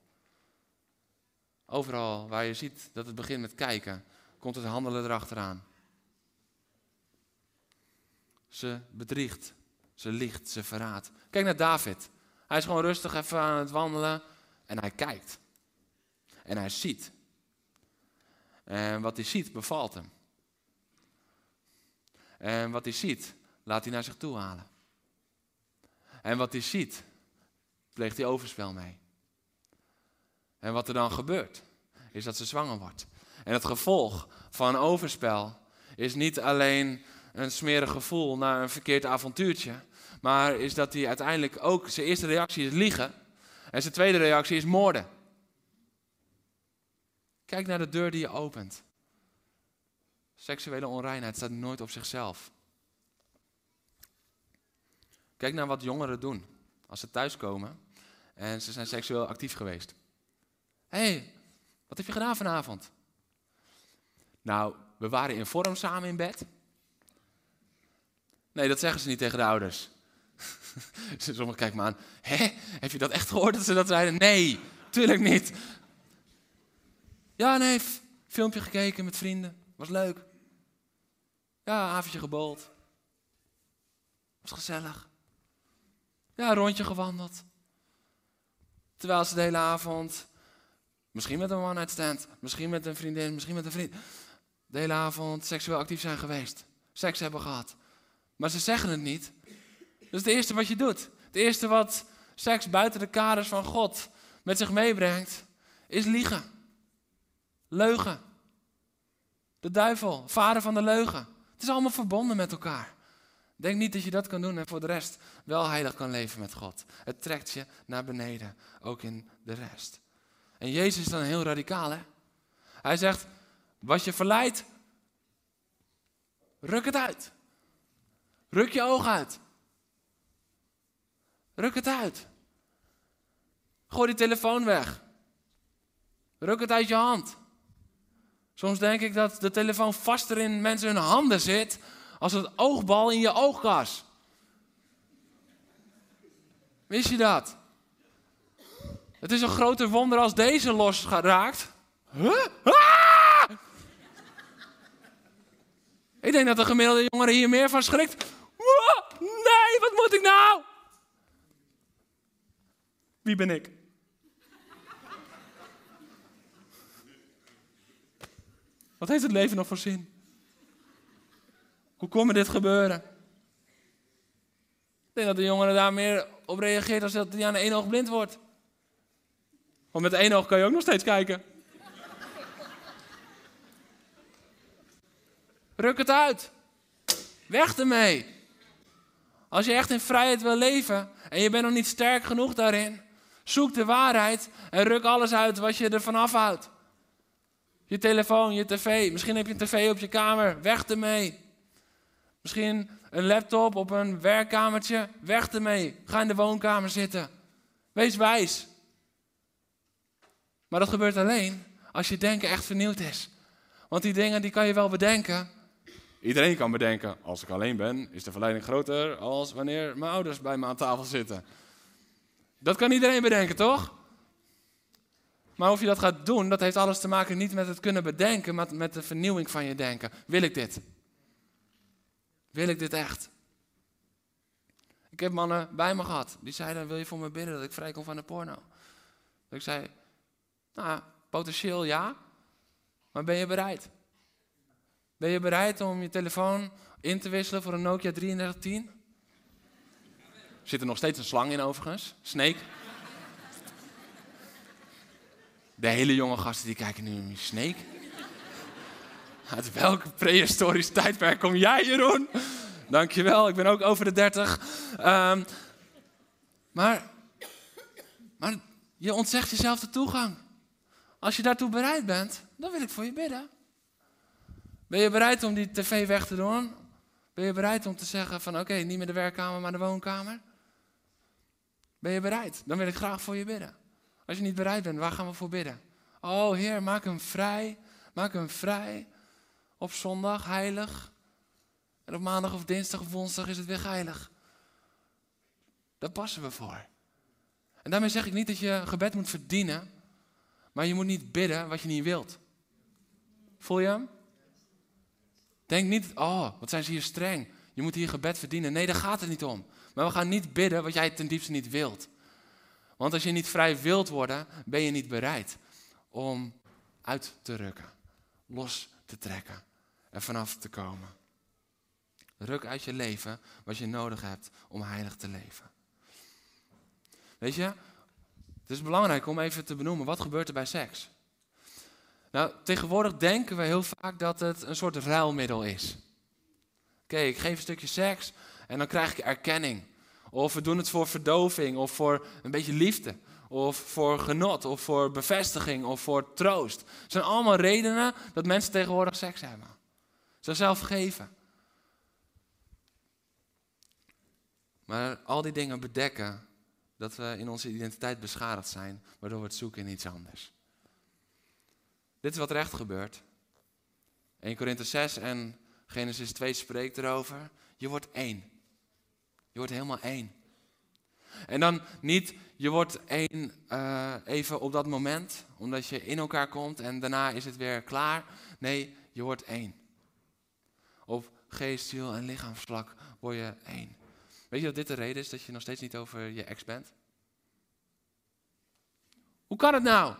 Overal waar je ziet dat het begint met kijken, komt het handelen erachteraan. Ze bedriegt, ze liegt, ze verraadt. Kijk naar David. Hij is gewoon rustig even aan het wandelen en hij kijkt. En hij ziet. En wat hij ziet bevalt hem. En wat hij ziet, laat hij naar zich toe halen. En wat hij ziet, pleegt hij overspel mee. En wat er dan gebeurt, is dat ze zwanger wordt. En het gevolg van overspel is niet alleen een smerig gevoel naar een verkeerd avontuurtje, maar is dat hij uiteindelijk ook, zijn eerste reactie is liegen en zijn tweede reactie is moorden. Kijk naar de deur die je opent. Seksuele onreinheid staat nooit op zichzelf. Kijk naar wat jongeren doen als ze thuiskomen en ze zijn seksueel actief geweest. Hé, hey, wat heb je gedaan vanavond? Nou, we waren in vorm samen in bed. Nee, dat zeggen ze niet tegen de ouders. [LAUGHS] Sommigen kijken me aan. Hé, heb je dat echt gehoord dat ze dat zeiden? Nee, tuurlijk niet. Ja, nee, filmpje gekeken met vrienden. Was leuk. Ja, avondje gebold. Was gezellig. Ja, rondje gewandeld. Terwijl ze de hele avond, misschien met een one-night stand, misschien met een vriendin, misschien met een vriend, de hele avond seksueel actief zijn geweest. Seks hebben gehad. Maar ze zeggen het niet. Dus het eerste wat je doet, het eerste wat seks buiten de kaders van God met zich meebrengt, is liegen. Leugen. De duivel, vader van de leugen. Het is allemaal verbonden met elkaar. Denk niet dat je dat kan doen en voor de rest wel heilig kan leven met God. Het trekt je naar beneden, ook in de rest. En Jezus is dan heel radicaal, hè? Hij zegt, wat je verleidt, ruk het uit. Ruk je oog uit. Ruk het uit. Gooi die telefoon weg. Ruk het uit je hand. Soms denk ik dat de telefoon vaster in mensen hun handen zit als het oogbal in je oogkas. Wist je dat? Het is een groter wonder als deze losgeraakt. Huh? Ah! Ik denk dat de gemiddelde jongere hier meer van schrikt. Nee, wat moet ik nou? Wie ben ik? Wat heeft het leven nog voor zin? Hoe kon me dit gebeuren? Ik denk dat de jongere daar meer op reageert als dat hij aan één oog blind wordt. Want met één oog kan je ook nog steeds kijken. Ruk het uit. Weg ermee. Als je echt in vrijheid wil leven en je bent nog niet sterk genoeg daarin, zoek de waarheid en ruk alles uit wat je ervan afhoudt. Je telefoon, je tv, misschien heb je een tv op je kamer, weg ermee. Misschien een laptop op een werkkamertje, weg ermee. Ga in de woonkamer zitten. Wees wijs. Maar dat gebeurt alleen als je denken echt vernieuwd is. Want die dingen die kan je wel bedenken. Iedereen kan bedenken, als ik alleen ben, is de verleiding groter als wanneer mijn ouders bij me aan tafel zitten. Dat kan iedereen bedenken, toch? Maar of je dat gaat doen, dat heeft alles te maken niet met het kunnen bedenken, maar met de vernieuwing van je denken. Wil ik dit? Wil ik dit echt? Ik heb mannen bij me gehad. Die zeiden, wil je voor me bidden dat ik vrijkom van de porno? ik zei, nou, potentieel ja. Maar ben je bereid? Ben je bereid om je telefoon in te wisselen voor een Nokia 3310? Zit er nog steeds een slang in overigens? Snake? De hele jonge gasten die kijken nu Snake. Uit welk prehistorisch tijdperk kom jij, Jeroen? Dankjewel, ik ben ook over de 30. Um, maar, maar je ontzegt jezelf de toegang. Als je daartoe bereid bent, dan wil ik voor je bidden. Ben je bereid om die tv weg te doen? Ben je bereid om te zeggen van oké, niet meer de werkkamer, maar de woonkamer? Ben je bereid? Dan wil ik graag voor je bidden. Als je niet bereid bent, waar gaan we voor bidden? Oh Heer, maak hem vrij. Maak hem vrij. Op zondag heilig. En op maandag of dinsdag of woensdag is het weer heilig. Daar passen we voor. En daarmee zeg ik niet dat je gebed moet verdienen. Maar je moet niet bidden wat je niet wilt. Voel je hem? Denk niet, oh, wat zijn ze hier streng. Je moet hier gebed verdienen. Nee, daar gaat het niet om. Maar we gaan niet bidden wat jij ten diepste niet wilt. Want als je niet vrij wilt worden, ben je niet bereid om uit te rukken, los te trekken en vanaf te komen. Ruk uit je leven wat je nodig hebt om heilig te leven. Weet je, het is belangrijk om even te benoemen, wat gebeurt er bij seks? Nou, tegenwoordig denken we heel vaak dat het een soort ruilmiddel is. Oké, ik geef een stukje seks en dan krijg ik erkenning. Of we doen het voor verdoving of voor een beetje liefde. Of voor genot, of voor bevestiging, of voor troost. Het zijn allemaal redenen dat mensen tegenwoordig seks hebben. Ze zelf geven. Maar al die dingen bedekken dat we in onze identiteit beschadigd zijn, waardoor we het zoeken in iets anders. Dit is wat er echt gebeurt. 1 Korinthe 6 en Genesis 2 spreekt erover. Je wordt één. Je wordt helemaal één. En dan niet, je wordt één uh, even op dat moment, omdat je in elkaar komt en daarna is het weer klaar. Nee, je wordt één. Op geest, ziel en lichaamsvlak word je één. Weet je dat dit de reden is dat je nog steeds niet over je ex bent? Hoe kan het nou?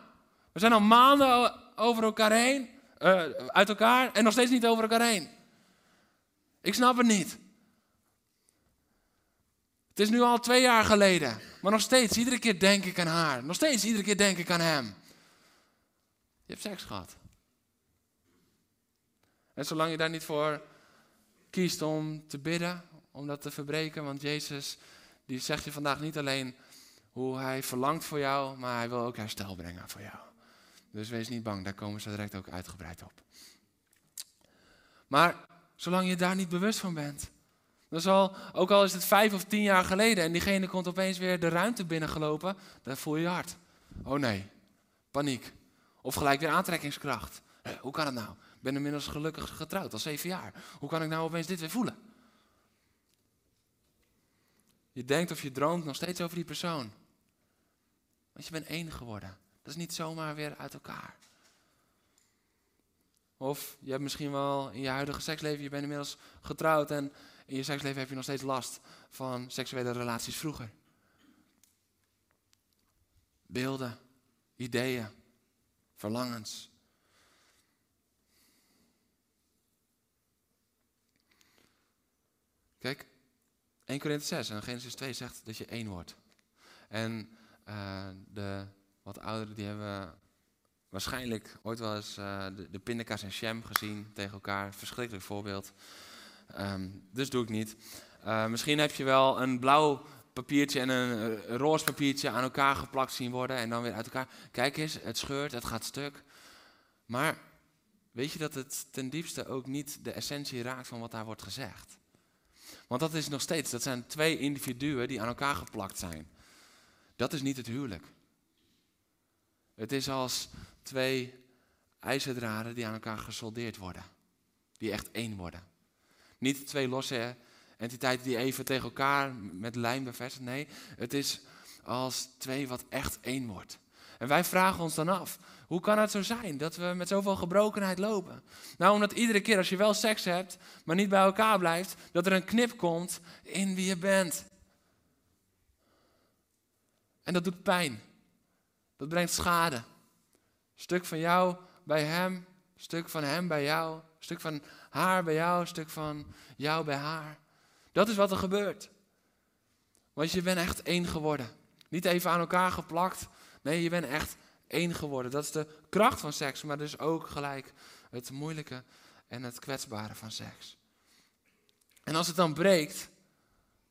We zijn al maanden over elkaar heen, uh, uit elkaar en nog steeds niet over elkaar heen. Ik snap het niet. Het is nu al twee jaar geleden, maar nog steeds, iedere keer denk ik aan haar. Nog steeds, iedere keer denk ik aan hem. Je hebt seks gehad. En zolang je daar niet voor kiest om te bidden, om dat te verbreken, want Jezus die zegt je vandaag niet alleen hoe hij verlangt voor jou, maar hij wil ook herstel brengen voor jou. Dus wees niet bang, daar komen ze direct ook uitgebreid op. Maar zolang je daar niet bewust van bent, dan zal, ook al is het vijf of tien jaar geleden en diegene komt opeens weer de ruimte binnengelopen, dan voel je je hart. Oh nee, paniek. Of gelijk weer aantrekkingskracht. Hoe kan het nou? Ik ben inmiddels gelukkig getrouwd, al zeven jaar. Hoe kan ik nou opeens dit weer voelen? Je denkt of je droomt nog steeds over die persoon. Want je bent één geworden. Is niet zomaar weer uit elkaar. Of je hebt misschien wel in je huidige seksleven, je bent inmiddels getrouwd en in je seksleven heb je nog steeds last van seksuele relaties vroeger. Beelden, ideeën, verlangens. Kijk, 1 Korinthe 6 en Genesis 2 zegt dat je één wordt. En uh, de wat ouderen die hebben waarschijnlijk ooit wel eens uh, de, de pindakaas en Shem gezien tegen elkaar. Verschrikkelijk voorbeeld. Um, dus doe ik niet. Uh, misschien heb je wel een blauw papiertje en een, een roze papiertje aan elkaar geplakt zien worden en dan weer uit elkaar. Kijk eens, het scheurt, het gaat stuk. Maar weet je dat het ten diepste ook niet de essentie raakt van wat daar wordt gezegd? Want dat is nog steeds, dat zijn twee individuen die aan elkaar geplakt zijn. Dat is niet het huwelijk. Het is als twee ijzerdraden die aan elkaar gesoldeerd worden. Die echt één worden. Niet twee losse entiteiten die even tegen elkaar met lijm bevestigen. Nee, het is als twee wat echt één wordt. En wij vragen ons dan af, hoe kan het zo zijn dat we met zoveel gebrokenheid lopen? Nou, omdat iedere keer als je wel seks hebt, maar niet bij elkaar blijft, dat er een knip komt in wie je bent. En dat doet pijn. Dat brengt schade. Stuk van jou bij hem, stuk van hem bij jou, stuk van haar bij jou, stuk van jou bij haar. Dat is wat er gebeurt. Want je bent echt één geworden. Niet even aan elkaar geplakt. Nee, je bent echt één geworden. Dat is de kracht van seks, maar dus ook gelijk het moeilijke en het kwetsbare van seks. En als het dan breekt,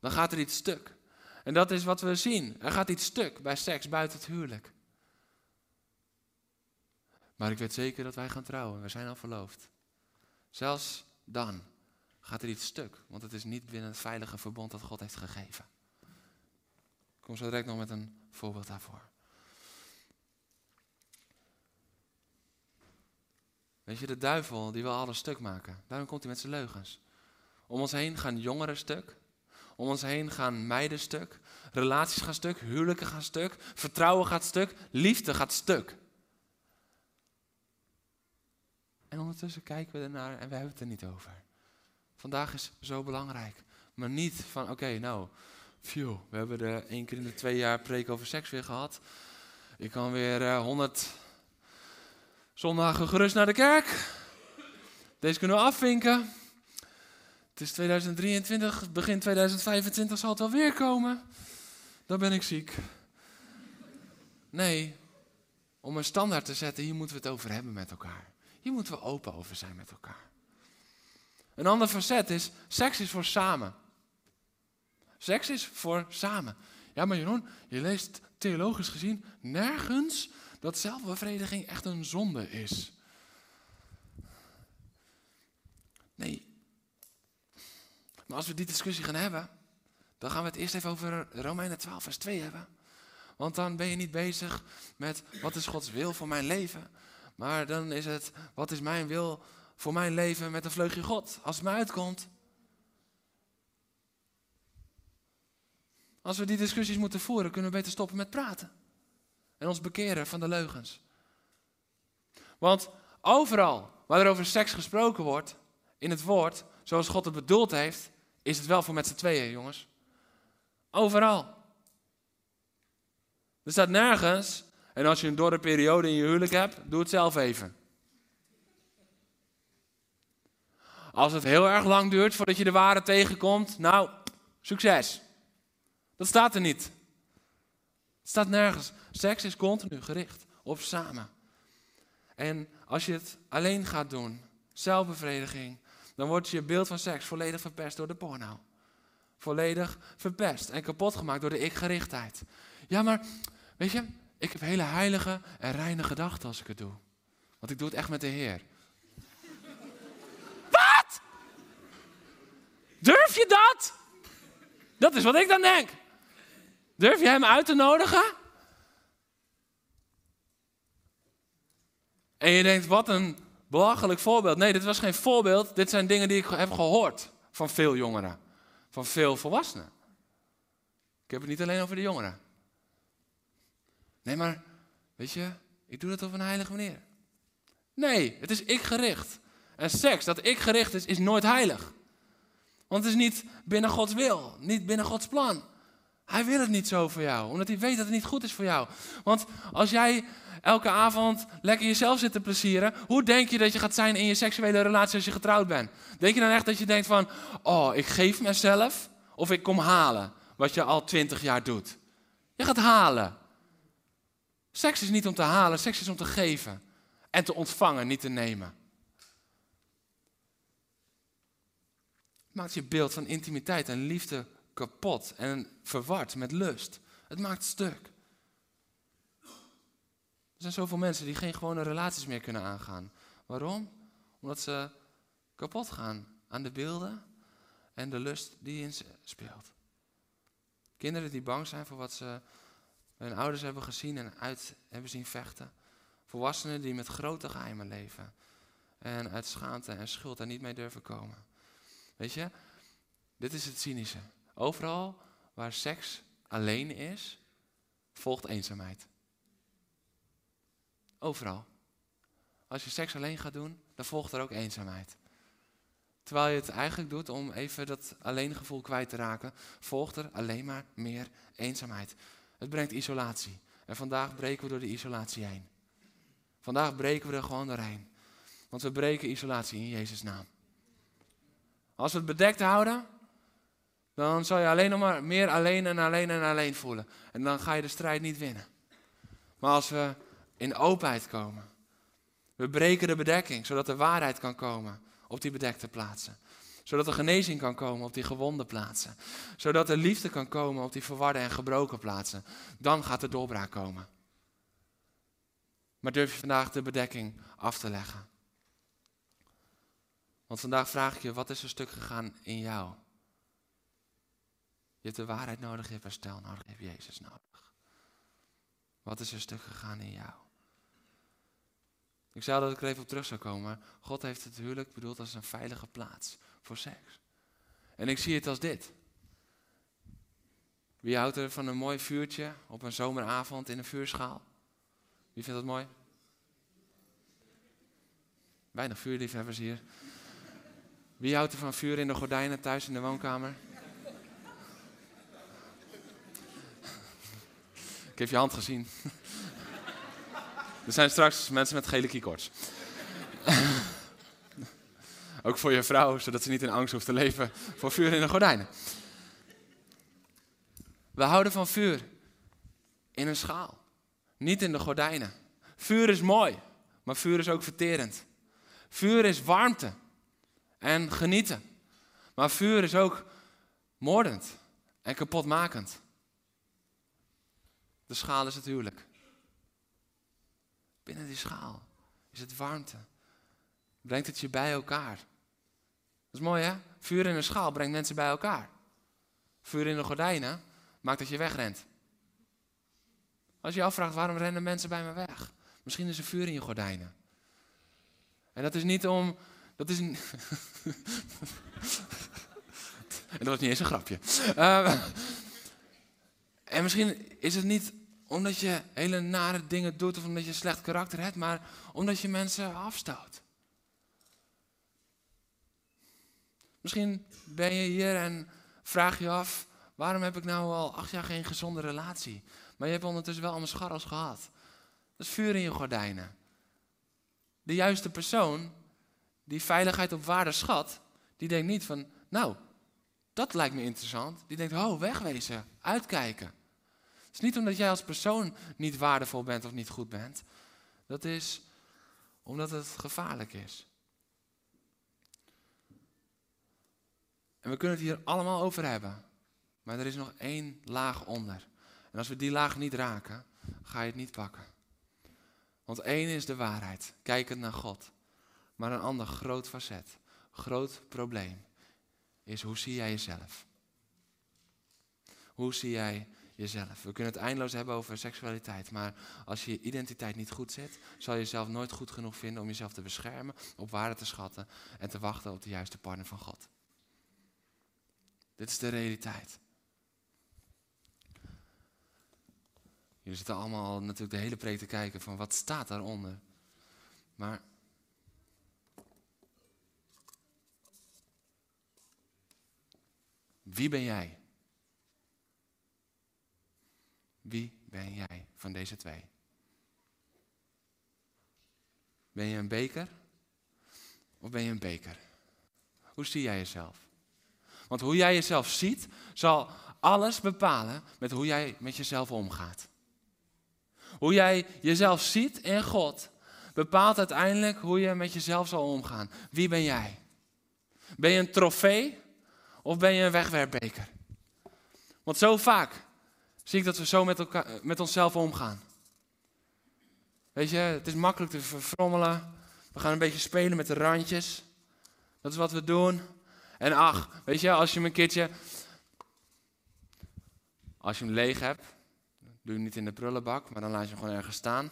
dan gaat er iets stuk. En dat is wat we zien. Er gaat iets stuk bij seks buiten het huwelijk. Maar ik weet zeker dat wij gaan trouwen. We zijn al verloofd. Zelfs dan gaat er iets stuk, want het is niet binnen het veilige verbond dat God heeft gegeven. Ik kom zo direct nog met een voorbeeld daarvoor. Weet je, de duivel die wil alles stuk maken. Daarom komt hij met zijn leugens. Om ons heen gaan jongeren stuk. Om ons heen gaan meiden stuk. Relaties gaan stuk. Huwelijken gaan stuk. Vertrouwen gaat stuk. Liefde gaat stuk. En ondertussen kijken we ernaar en we hebben het er niet over. Vandaag is zo belangrijk. Maar niet van, oké, nou, phew, we hebben er één keer in de twee jaar preek over seks weer gehad. Ik kan weer uh, 100 zondagen gerust naar de kerk. Deze kunnen we afvinken. Het is 2023, begin 2025 zal het wel weer komen. Dan ben ik ziek. Nee, om een standaard te zetten, hier moeten we het over hebben met elkaar. Hier moeten we open over zijn met elkaar. Een ander facet is, seks is voor samen. Seks is voor samen. Ja, maar Jeroen, je leest theologisch gezien nergens dat zelfbevrediging echt een zonde is. Nee. Maar als we die discussie gaan hebben, dan gaan we het eerst even over Romeinen 12, vers 2 hebben. Want dan ben je niet bezig met wat is Gods wil voor mijn leven. Maar dan is het, wat is mijn wil voor mijn leven met een vleugje God, als het me uitkomt. Als we die discussies moeten voeren, kunnen we beter stoppen met praten. En ons bekeren van de leugens. Want overal waar er over seks gesproken wordt, in het woord, zoals God het bedoeld heeft, is het wel voor met z'n tweeën, jongens. Overal. Er staat nergens, en als je een dorre periode in je huwelijk hebt, doe het zelf even. Als het heel erg lang duurt voordat je de ware tegenkomt, nou, succes. Dat staat er niet. Het staat nergens. Seks is continu gericht op samen. En als je het alleen gaat doen, zelfbevrediging, dan wordt je beeld van seks volledig verpest door de porno. Volledig verpest en kapot gemaakt door de ik-gerichtheid. Ja, maar weet je, ik heb hele heilige en reine gedachten als ik het doe. Want ik doe het echt met de Heer. [LAUGHS] Wat? Durf je dat? Dat is wat ik dan denk. Durf je hem uit te nodigen? En je denkt, wat een belachelijk voorbeeld. Nee, dit was geen voorbeeld. Dit zijn dingen die ik heb gehoord van veel jongeren. Van veel volwassenen. Ik heb het niet alleen over de jongeren. Nee, maar weet je, ik doe dat op een heilige manier. Nee, het is ik gericht. En seks dat ik gericht is, is nooit heilig. Want het is niet binnen Gods wil, niet binnen Gods plan. Hij wil het niet zo voor jou, omdat hij weet dat het niet goed is voor jou. Want als jij elke avond lekker jezelf zit te plezieren, hoe denk je dat je gaat zijn in je seksuele relatie als je getrouwd bent? Denk je dan echt dat je denkt van, oh, ik geef mezelf of ik kom halen, wat je al twintig jaar doet? Je gaat halen. Seks is niet om te halen, seks is om te geven en te ontvangen, niet te nemen. maakt je beeld van intimiteit en liefde kapot en verward met lust. Het maakt stuk. Er zijn zoveel mensen die geen gewone relaties meer kunnen aangaan. Waarom? Omdat ze kapot gaan aan de beelden en de lust die in ze speelt. Kinderen die bang zijn voor wat ze hun ouders hebben gezien en uit hebben zien vechten. Volwassenen die met grote geheimen leven. En uit schaamte en schuld er niet mee durven komen. Weet je, dit is het cynische. Overal waar seks alleen is, volgt eenzaamheid. Overal. Als je seks alleen gaat doen, dan volgt er ook eenzaamheid. Terwijl je het eigenlijk doet om even dat alleengevoel kwijt te raken, volgt er alleen maar meer eenzaamheid. Het brengt isolatie. En vandaag breken we door de isolatie heen. Vandaag breken we er gewoon doorheen. Want we breken isolatie in Jezus' naam. Als we het bedekt houden, dan zal je alleen nog maar meer alleen en alleen en alleen voelen. En dan ga je de strijd niet winnen. Maar als we in openheid komen, we breken de bedekking, zodat de waarheid kan komen op die bedekte plaatsen. Zodat er genezing kan komen op die gewonde plaatsen. Zodat er liefde kan komen op die verwarde en gebroken plaatsen. Dan gaat de doorbraak komen. Maar durf je vandaag de bedekking af te leggen? Want vandaag vraag ik je, wat is er stuk gegaan in jou? Je hebt de waarheid nodig, je hebt herstel nodig, je hebt Jezus nodig. Wat is er stuk gegaan in jou? Ik zei dat ik er even op terug zou komen, maar God heeft het huwelijk bedoeld als een veilige plaats voor seks. En ik zie het als dit. Wie houdt er van een mooi vuurtje op een zomeravond in een vuurschaal? Wie vindt dat mooi? Weinig vuurliefhebbers hier. Wie houdt er van vuur in de gordijnen thuis in de woonkamer? Ik heb je hand gezien. [LAUGHS] Er zijn straks mensen met gele keycords. Ook voor je vrouw, zodat ze niet in angst hoeft te leven voor vuur in de gordijnen. We houden van vuur in een schaal, niet in de gordijnen. Vuur is mooi, maar vuur is ook verterend. Vuur is warmte en genieten. Maar vuur is ook moordend en kapotmakend. De schaal is het huwelijk. Binnen die schaal is het warmte. Brengt het je bij elkaar. Dat is mooi hè? Vuur in een schaal brengt mensen bij elkaar. Vuur in de gordijnen maakt dat je wegrent. Als je je afvraagt waarom rennen mensen bij me weg? Misschien is er vuur in je gordijnen. En dat is niet om dat is een. [LAUGHS] en dat was niet eens een grapje. Uh, en misschien is het niet omdat je hele nare dingen doet of omdat je slecht karakter hebt, maar omdat je mensen afstoot. Misschien ben je hier en vraag je af Waarom heb ik nou al acht jaar geen gezonde relatie? Maar je hebt ondertussen wel allemaal scharrels gehad. Dat is vuur in je gordijnen. De juiste persoon die veiligheid op waarde schat, die denkt niet van, nou, dat lijkt me interessant. Die denkt, oh, wegwezen, uitkijken. Het is niet omdat jij als persoon niet waardevol bent of niet goed bent. Dat is omdat het gevaarlijk is. En we kunnen het hier allemaal over hebben. Maar er is nog één laag onder. En als we die laag niet raken, ga je het niet pakken. Want één is de waarheid, kijkend naar God. Maar een ander groot facet, groot probleem, is hoe zie jij jezelf? Hoe zie jij jezelf? We kunnen het eindeloos hebben over seksualiteit, maar als je identiteit niet goed zet, zal je jezelf nooit goed genoeg vinden om jezelf te beschermen, op waarde te schatten en te wachten op de juiste partner van God. Dit is de realiteit. Jullie zitten allemaal natuurlijk de hele preek te kijken van wat staat daaronder. Maar wie ben jij? Wie ben jij van deze twee? Ben je een beker of ben je een beker? Hoe zie jij jezelf? Want hoe jij jezelf ziet, zal alles bepalen met hoe jij met jezelf omgaat. Hoe jij jezelf ziet in God, bepaalt uiteindelijk hoe je met jezelf zal omgaan. Wie ben jij? Ben je een trofee of ben je een wegwerpbeker? Want zo vaak zie ik dat we zo met, elkaar, met onszelf omgaan. Weet je, het is makkelijk te verfrommelen. We gaan een beetje spelen met de randjes. Dat is wat we doen. En ach, weet je, als je hem een keertje. Als je hem leeg hebt, doe je hem niet in de prullenbak, maar dan laat je hem gewoon ergens staan.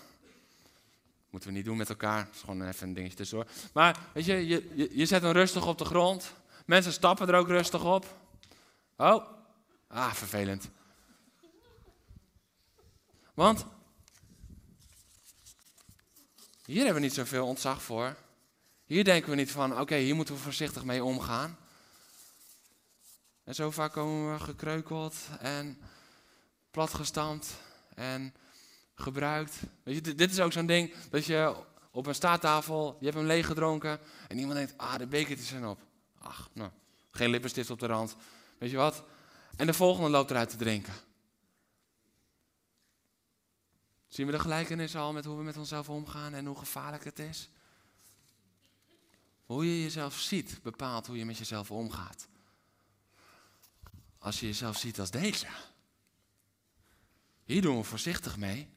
Moeten we niet doen met elkaar. Dat is gewoon even een dingetje tussendoor. Maar weet je, je, je, zet hem rustig op de grond. Mensen stappen er ook rustig op. Oh, ah, vervelend. Want hier hebben we niet zoveel ontzag voor. Hier denken we niet van, oké, hier moeten we voorzichtig mee omgaan. En zo vaak komen we gekreukeld en platgestampt en gebruikt. Weet je, dit is ook zo'n ding dat je op een staattafel, je hebt hem leeg gedronken en iemand denkt, ah, de bekertjes zijn op. Ach, nou, geen lippenstift op de rand. Weet je wat? En de volgende loopt eruit te drinken. Zien we de gelijkenis al met hoe we met onszelf omgaan en hoe gevaarlijk het is? Hoe je jezelf ziet bepaalt hoe je met jezelf omgaat. Als je jezelf ziet als deze. Hier doen we voorzichtig mee.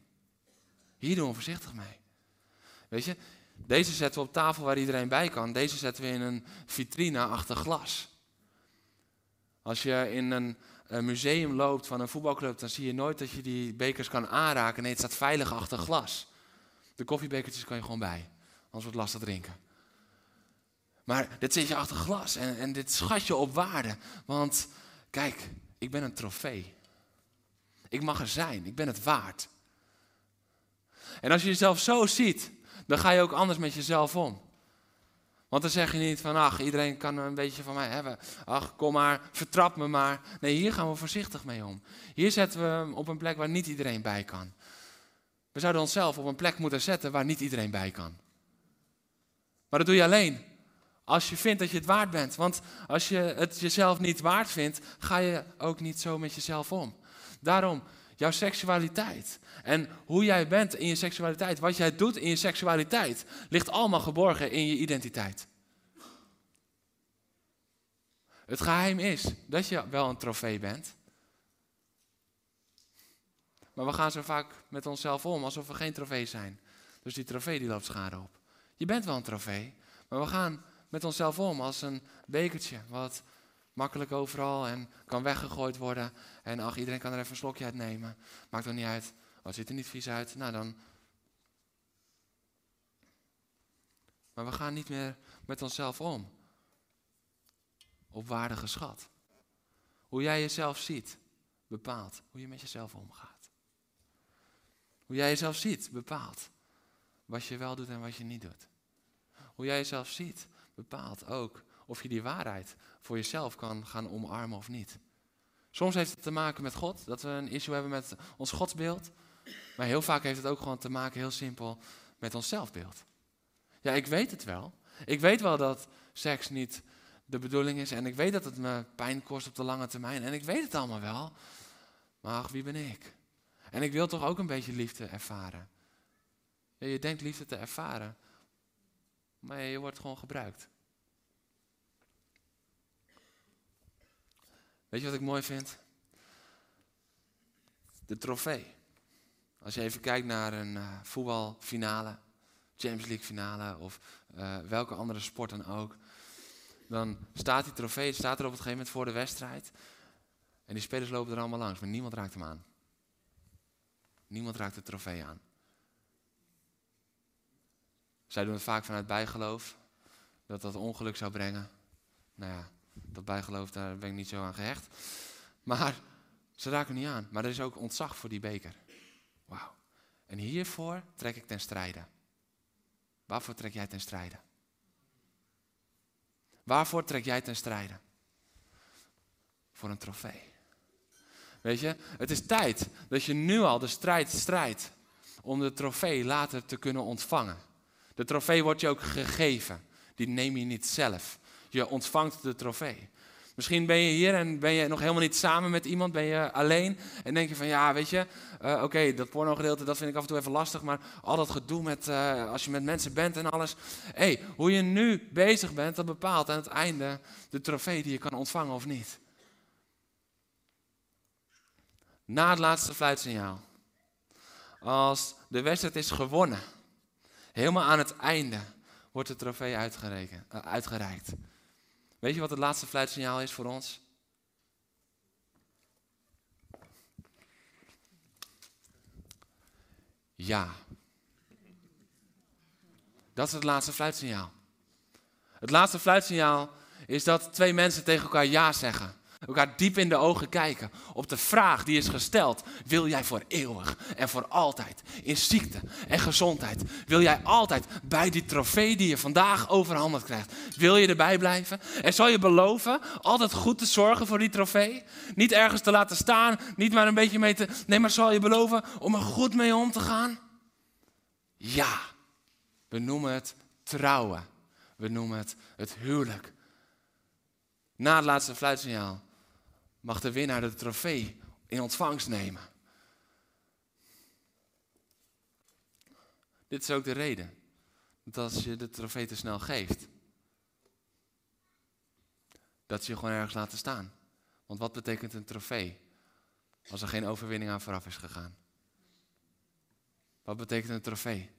Hier doen we voorzichtig mee. Weet je, deze zetten we op tafel waar iedereen bij kan. Deze zetten we in een vitrine achter glas. Als je in een, museum loopt van een voetbalclub, dan zie je nooit dat je die bekers kan aanraken. Nee, het staat veilig achter glas. De koffiebekertjes kan je gewoon bij, anders wordt lastig drinken. Maar dit zit je achter glas en, en dit schat je op waarde. Want kijk, ik ben een trofee. Ik mag er zijn, ik ben het waard. En als je jezelf zo ziet, dan ga je ook anders met jezelf om. Want dan zeg je niet van, ach, iedereen kan een beetje van mij hebben. Ach, kom maar, vertrap me maar. Nee, hier gaan we voorzichtig mee om. Hier zetten we hem op een plek waar niet iedereen bij kan. We zouden onszelf op een plek moeten zetten waar niet iedereen bij kan. Maar dat doe je alleen als je vindt dat je het waard bent. Want als je het jezelf niet waard vindt, ga je ook niet zo met jezelf om. Daarom, jouw seksualiteit en hoe jij bent in je seksualiteit, wat jij doet in je seksualiteit, ligt allemaal geborgen in je identiteit. Het geheim is dat je wel een trofee bent. Maar we gaan zo vaak met onszelf om alsof we geen trofee zijn. Dus die trofee die loopt schade op. Je bent wel een trofee, maar we gaan met onszelf om als een bekertje. Wat makkelijk overal en kan weggegooid worden. En ach, iedereen kan er even een slokje uit nemen. Maakt er niet uit. Het ziet er niet vies uit. Nou dan. Maar we gaan niet meer met onszelf om. Op waarde geschat. Hoe jij jezelf ziet, bepaalt hoe je met jezelf omgaat. Hoe jij jezelf ziet, bepaalt wat je wel doet en wat je niet doet. Hoe jij jezelf ziet, bepaalt ook of je die waarheid voor jezelf kan gaan omarmen of niet. Soms heeft het te maken met God, dat we een issue hebben met ons godsbeeld. Maar heel vaak heeft het ook gewoon te maken, heel simpel, met ons zelfbeeld. Ja, ik weet het wel. Ik weet wel dat seks niet de bedoeling is. En ik weet dat het me pijn kost op de lange termijn. En ik weet het allemaal wel. Maar ach, wie ben ik? En ik wil toch ook een beetje liefde ervaren. Ja, je denkt liefde te ervaren. Maar je wordt gewoon gebruikt. Weet je wat ik mooi vind? De trofee. Als je even kijkt naar een uh, voetbalfinale, Champions League finale of uh, welke andere sport dan ook. Dan staat die trofee, staat er op het gegeven moment voor de wedstrijd. En die spelers lopen er allemaal langs, maar niemand raakt hem aan. Niemand raakt de trofee aan. Zij doen het vaak vanuit bijgeloof, dat dat ongeluk zou brengen. Nou ja, dat bijgeloof, daar ben ik niet zo aan gehecht. Maar ze raken niet aan. Maar er is ook ontzag voor die beker. Wauw. En hiervoor trek ik ten strijde. Waarvoor trek jij ten strijde? Waarvoor trek jij ten strijde? Voor een trofee. Weet je, het is tijd dat je nu al de strijd strijdt om de trofee later te kunnen ontvangen. De trofee wordt je ook gegeven. Die neem je niet zelf. Je ontvangt de trofee. Misschien ben je hier en ben je nog helemaal niet samen met iemand, ben je alleen en denk je van ja, weet je, uh, oké, dat porno gedeelte, dat vind ik af en toe even lastig, maar al dat gedoe met, uh, als je met mensen bent en alles. Hey, hoe je nu bezig bent, dat bepaalt aan het einde de trofee die je kan ontvangen of niet. Na het laatste fluitsignaal, als de wedstrijd is gewonnen, helemaal aan het einde, wordt de trofee uh, uitgereikt. Weet je wat het laatste fluitsignaal is voor ons? Ja. Dat is het laatste fluitsignaal. Het laatste fluitsignaal is dat twee mensen tegen elkaar ja zeggen elkaar diep in de ogen kijken. Op de vraag die is gesteld: wil jij voor eeuwig en voor altijd in ziekte en gezondheid? Wil jij altijd bij die trofee die je vandaag overhandigd krijgt? Wil je erbij blijven? En zal je beloven altijd goed te zorgen voor die trofee? Niet ergens te laten staan, niet maar een beetje mee te. Nee, maar zal je beloven om er goed mee om te gaan? Ja, we noemen het trouwen. We noemen het het huwelijk. Na het laatste fluitsignaal mag de winnaar de trofee in ontvangst nemen. Dit is ook de reden dat als je de trofee te snel geeft, dat ze je gewoon ergens laten staan. Want wat betekent een trofee als er geen overwinning aan vooraf is gegaan? Wat betekent een trofee?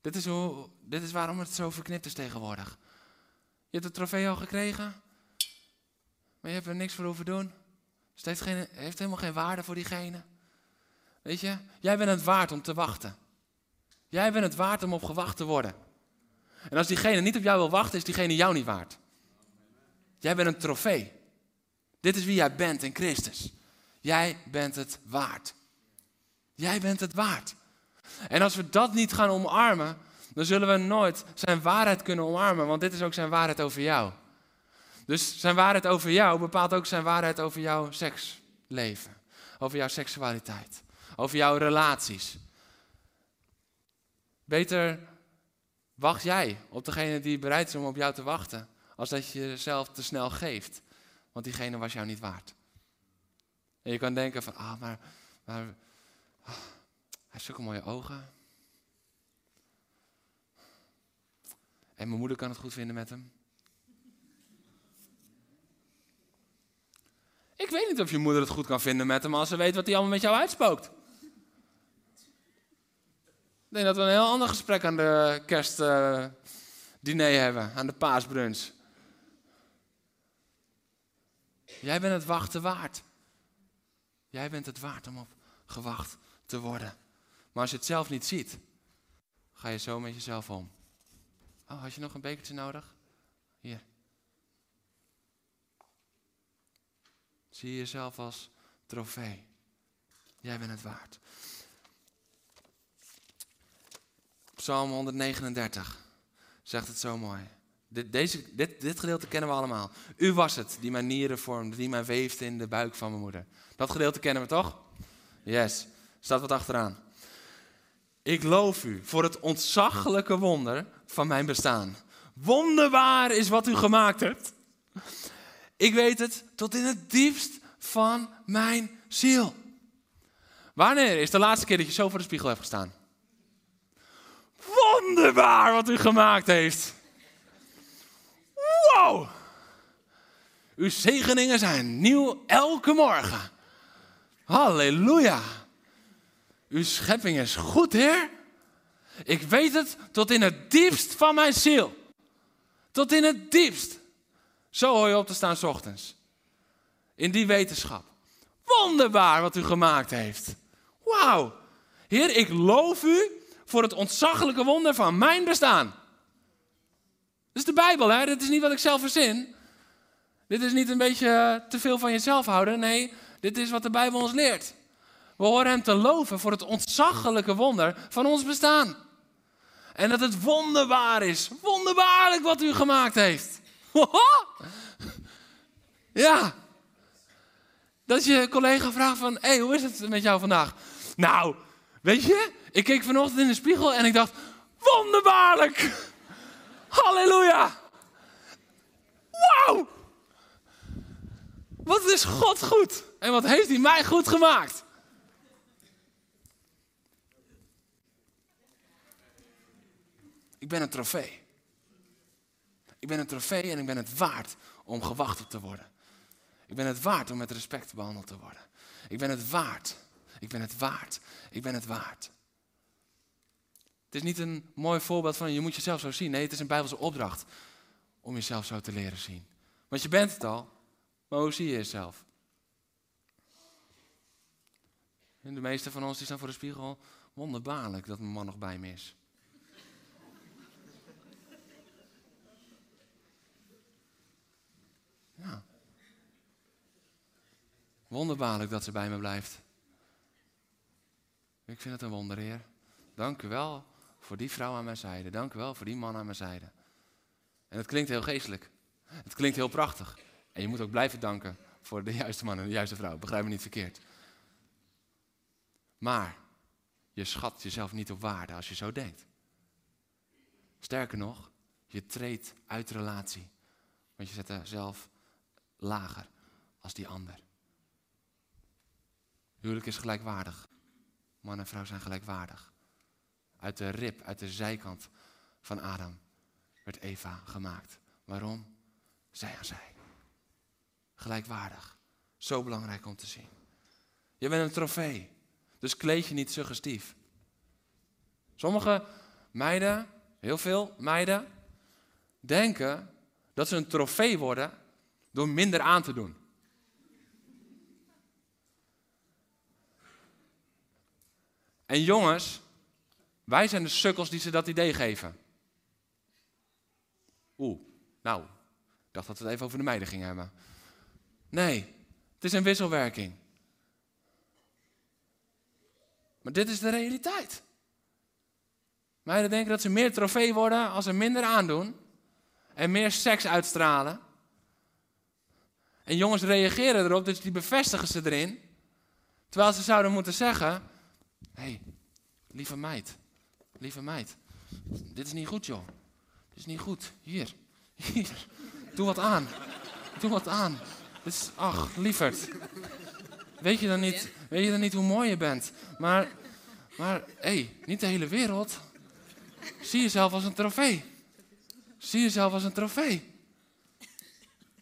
Dit is, hoe, dit is waarom het zo verknipt is tegenwoordig. Je hebt de trofee al gekregen, maar je hebt er niks voor hoeven doen. Dus het heeft, geen, heeft helemaal geen waarde voor diegene. Weet je, jij bent het waard om te wachten. Jij bent het waard om op gewacht te worden. En als diegene niet op jou wil wachten, is diegene jou niet waard. Jij bent een trofee. Dit is wie jij bent in Christus. Jij bent het waard. Jij bent het waard. En als we dat niet gaan omarmen, dan zullen we nooit zijn waarheid kunnen omarmen, want dit is ook zijn waarheid over jou. Dus zijn waarheid over jou bepaalt ook zijn waarheid over jouw seksleven. Over jouw seksualiteit. Over jouw relaties. Beter wacht jij op degene die bereid is om op jou te wachten. Als dat je jezelf te snel geeft. Want diegene was jou niet waard. En je kan denken van, ah, maar, maar ah, hij heeft zulke mooie ogen. En mijn moeder kan het goed vinden met hem. Ik weet niet of je moeder het goed kan vinden met hem als ze weet wat hij allemaal met jou uitspookt. Ik denk dat we een heel ander gesprek aan de kerstdiner uh, hebben, aan de paasbrunch. Jij bent het wachten waard. Jij bent het waard om op gewacht te worden. Maar als je het zelf niet ziet, ga je zo met jezelf om. Oh, had je nog een bekertje nodig? Hier. Zie jezelf als trofee. Jij bent het waard. Psalm 139 zegt het zo mooi. Dit, deze, dit, dit gedeelte kennen we allemaal. U was het die mijn nieren vormde, die mij weefde in de buik van mijn moeder. Dat gedeelte kennen we toch? Yes. Staat wat achteraan. Ik loof u voor het ontzaglijke wonder van mijn bestaan. Wonderbaar is wat u gemaakt hebt. Ik weet het tot in het diepst van mijn ziel. Wanneer is de laatste keer dat je zo voor de spiegel hebt gestaan? Wonderbaar wat u gemaakt heeft. Wow! Uw zegeningen zijn nieuw elke morgen. Halleluja. Uw schepping is goed, Heer. Ik weet het tot in het diepst van mijn ziel. Tot in het diepst. Zo hoor je op te staan s ochtends. In die wetenschap. Wonderbaar wat u gemaakt heeft. Wauw. Heer, ik loof u voor het ontzaglijke wonder van mijn bestaan. Dat is de Bijbel, hè? Dit is niet wat ik zelf verzin. Dit is niet een beetje te veel van jezelf houden. Nee, dit is wat de Bijbel ons leert. We horen Hem te loven voor het ontzaglijke wonder van ons bestaan. En dat het wonderbaar is. Wonderbaarlijk wat u gemaakt heeft. [LAUGHS] Ja. Dat je collega vraagt van, hé, hey, hoe is het met jou vandaag? Nou, weet je, ik keek vanochtend in de spiegel en ik dacht, wonderbaarlijk. [LAUGHS] Halleluja. Wauw. Wat is God goed. En wat heeft hij mij goed gemaakt. Ik ben een trofee. Ik ben een trofee en ik ben het waard om gewacht op te worden. Ik ben het waard om met respect behandeld te worden. Ik ben het waard. Ik ben het waard. Ik ben het waard. Het is niet een mooi voorbeeld van je moet jezelf zo zien. Nee, het is een Bijbelse opdracht om jezelf zo te leren zien. Want je bent het al, maar hoe zie je jezelf? De meeste van ons die staan voor de spiegel. Wonderbaarlijk dat mijn man nog bij me is. Ja. Wonderbaarlijk dat ze bij me blijft. Ik vind het een wonder, Heer. Dank u wel voor die vrouw aan mijn zijde. Dank u wel voor die man aan mijn zijde. En het klinkt heel geestelijk. Het klinkt heel prachtig. En je moet ook blijven danken voor de juiste man en de juiste vrouw. Begrijp me niet verkeerd. Maar je schat jezelf niet op waarde als je zo denkt. Sterker nog, je treedt uit relatie. Want je zet jezelf lager als die ander. Huwelijk is gelijkwaardig. Man en vrouw zijn gelijkwaardig. Uit de rib, uit de zijkant van Adam werd Eva gemaakt. Waarom? Zij aan zij. Gelijkwaardig. Zo belangrijk om te zien. Je bent een trofee. Dus kleed je niet suggestief. Sommige meiden, heel veel meiden, denken dat ze een trofee worden door minder aan te doen. En jongens, wij zijn de sukkels die ze dat idee geven. Oeh, nou, ik dacht dat we het even over de meiden gingen hebben. Nee, het is een wisselwerking. Maar dit is de realiteit. Meiden denken dat ze meer trofee worden als ze minder aandoen en meer seks uitstralen. En jongens reageren erop, dus die bevestigen ze erin. Terwijl ze zouden moeten zeggen: Hé, hey, lieve meid, lieve meid, dit is niet goed, joh. Dit is niet goed. Hier, hier, doe wat aan. Doe wat aan. Dit is, ach, lieverd. Weet je dan niet, weet je dan niet hoe mooi je bent? Maar, maar, hé, hey, niet de hele wereld. Zie jezelf als een trofee. Zie jezelf als een trofee.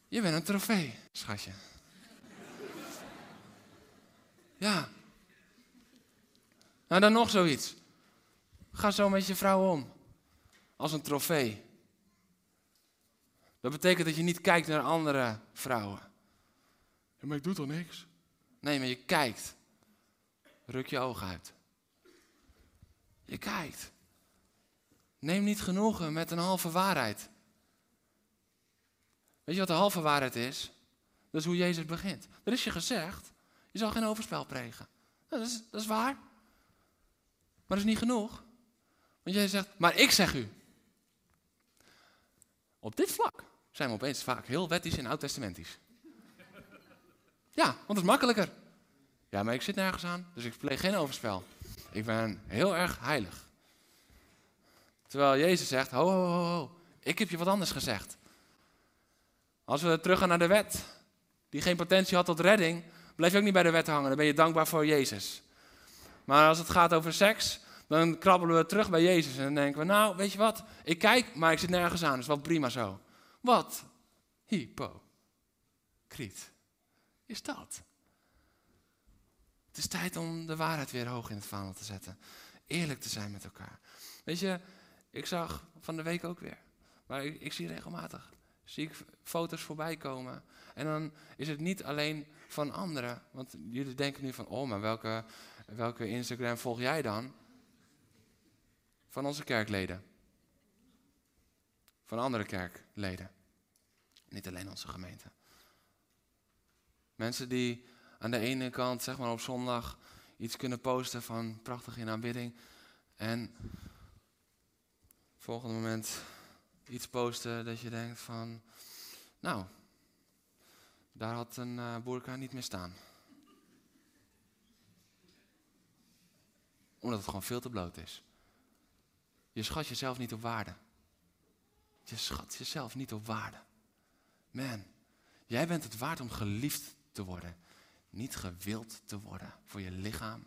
Je bent een trofee, schatje. Ja. Nou, dan nog zoiets. Ga zo met je vrouw om. Als een trofee. Dat betekent dat je niet kijkt naar andere vrouwen. Ja, maar ik doe toch niks? Nee, maar je kijkt. Ruk je ogen uit. Je kijkt. Neem niet genoegen met een halve waarheid. Weet je wat de halve waarheid is? Dat is hoe Jezus begint. Er is je gezegd, je zal geen overspel plegen. Dat, is, dat is waar. Maar dat is niet genoeg. Want jij zegt, maar ik zeg u. Op dit vlak zijn we opeens vaak heel wettisch en oud-testamentisch. Ja, want het is makkelijker. Ja, maar ik zit nergens aan, dus ik pleeg geen overspel. Ik ben heel erg heilig. Terwijl Jezus zegt, ho, ho, ho, ho, ik heb je wat anders gezegd. Als we teruggaan naar de wet, die geen potentie had tot redding, blijf je ook niet bij de wet hangen. Dan ben je dankbaar voor Jezus. Maar als het gaat over seks, dan krabbelen we terug bij Jezus en dan denken we, nou, weet je wat, ik kijk, maar ik zit nergens aan, dus wel prima zo. Wat? Hypocriet. Is dat? Het is tijd om de waarheid weer hoog in het vaandel te zetten. Eerlijk te zijn met elkaar. Weet je, ik zag van de week ook weer. Maar ik, ik zie regelmatig. Zie ik foto's voorbij komen. En dan is het niet alleen van anderen. Want jullie denken nu van, oh, maar welke, welke Instagram volg jij dan? Van onze kerkleden. Van andere kerkleden. Niet alleen onze gemeente. Mensen die aan de ene kant, zeg maar op zondag, iets kunnen posten van prachtig in aanbidding. En volgende moment iets posten dat je denkt van, nou, daar had een uh, boerka niet meer staan. Omdat het gewoon veel te bloot is. Je schat jezelf niet op waarde. Je schat jezelf niet op waarde. Man, jij bent het waard om geliefd te worden. Niet gewild te worden voor je lichaam.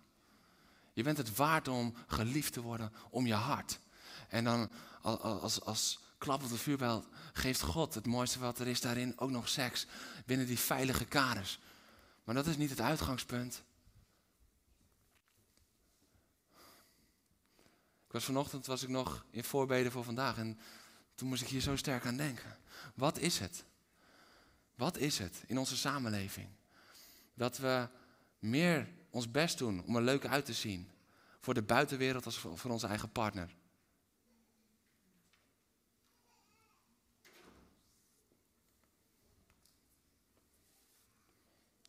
Je bent het waard om geliefd te worden om je hart. En dan als, als, als klap op de vuurbel geeft God het mooiste wat er is daarin ook nog seks. Binnen die veilige kaders. Maar dat is niet het uitgangspunt. Ik was vanochtend was ik nog in voorbeden voor vandaag en toen moest ik hier zo sterk aan denken. Wat is het? Wat is het in onze samenleving? Dat we meer ons best doen om er leuk uit te zien. Voor de buitenwereld als voor onze eigen partner.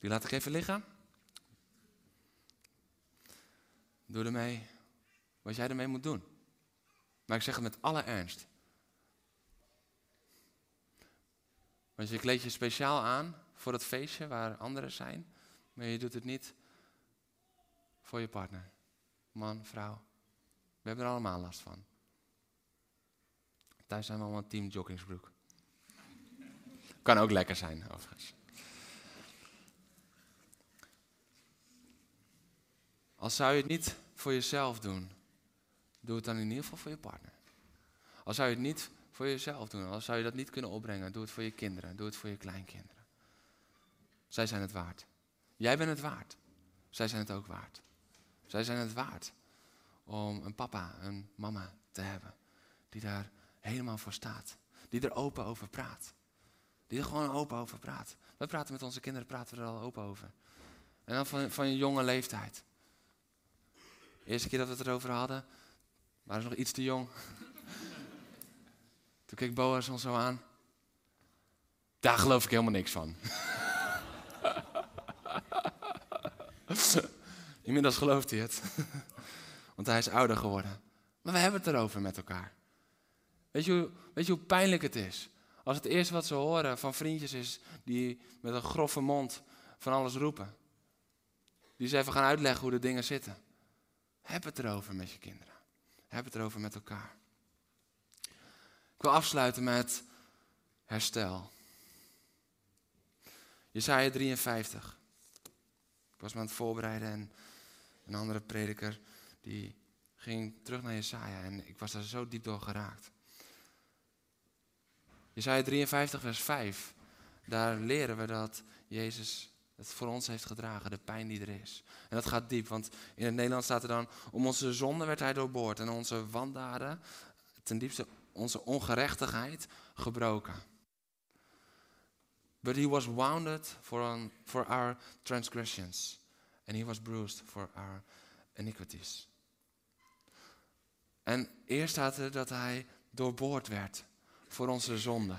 Die laat ik even liggen. Doe ermee wat jij ermee moet doen. Maar ik zeg het met alle ernst. Want je kleed je speciaal aan voor het feestje waar anderen zijn, maar je doet het niet voor je partner. Man, vrouw. We hebben er allemaal last van. Thuis zijn we allemaal team joggingsbroek. Kan ook lekker zijn, overigens. Als zou je het niet voor jezelf doen, doe het dan in ieder geval voor je partner. Als zou je het niet voor jezelf doen, als zou je dat niet kunnen opbrengen, doe het voor je kinderen, doe het voor je kleinkinderen. Zij zijn het waard. Jij bent het waard. Zij zijn het ook waard. Zij zijn het waard om een papa, een mama te hebben die daar helemaal voor staat. Die er open over praat. Die er gewoon open over praat. We praten met onze kinderen, praten we er al open over. En dan van, van je jonge leeftijd. Eerste keer dat we het erover hadden, waren ze nog iets te jong. Toen keek Boas ons zo aan. Daar geloof ik helemaal niks van. [LAUGHS] Inmiddels gelooft hij het. Want hij is ouder geworden. Maar we hebben het erover met elkaar. Weet je, hoe, weet je hoe pijnlijk het is? Als het eerste wat ze horen van vriendjes is die met een grove mond van alles roepen. Die ze even gaan uitleggen hoe de dingen zitten. Heb het erover met je kinderen. Heb het erover met elkaar. Ik wil afsluiten met herstel. Jesaja 53. Ik was me aan het voorbereiden en een andere prediker die ging terug naar Jesaja en ik was daar zo diep door geraakt. Jesaja 53 vers 5. Daar leren we dat Jezus het voor ons heeft gedragen, de pijn die er is. En dat gaat diep, want in het Nederlands staat er dan, om onze zonde werd hij doorboord en onze wandaden, ten diepste onze ongerechtigheid, gebroken. But he was wounded for, for our transgressions, and he was bruised for our iniquities. En eerst staat er dat hij doorboord werd voor onze zonde.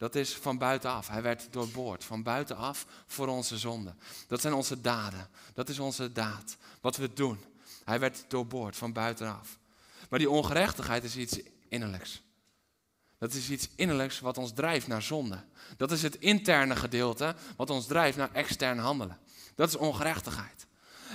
Dat is van buitenaf. Hij werd doorboord. Van buitenaf voor onze zonde. Dat zijn onze daden. Dat is onze daad. Wat we doen. Hij werd doorboord van buitenaf. Maar die ongerechtigheid is iets innerlijks. Dat is iets innerlijks wat ons drijft naar zonde. Dat is het interne gedeelte wat ons drijft naar extern handelen. Dat is ongerechtigheid.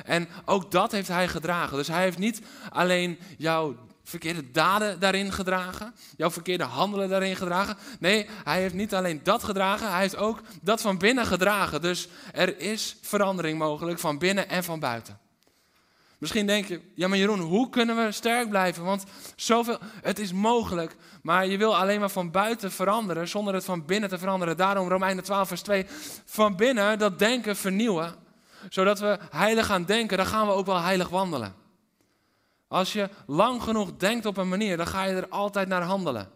En ook dat heeft hij gedragen. Dus hij heeft niet alleen jouw verkeerde daden daarin gedragen, jouw verkeerde handelen daarin gedragen. Nee, hij heeft niet alleen dat gedragen, hij heeft ook dat van binnen gedragen. Dus er is verandering mogelijk van binnen en van buiten. Misschien denk je, ja maar Jeroen, hoe kunnen we sterk blijven? Want zoveel, het is mogelijk, maar je wil alleen maar van buiten veranderen zonder het van binnen te veranderen. Daarom Romeinen 12 vers 2, van binnen dat denken vernieuwen. Zodat we heilig gaan denken, dan gaan we ook wel heilig wandelen. Als je lang genoeg denkt op een manier, dan ga je er altijd naar handelen.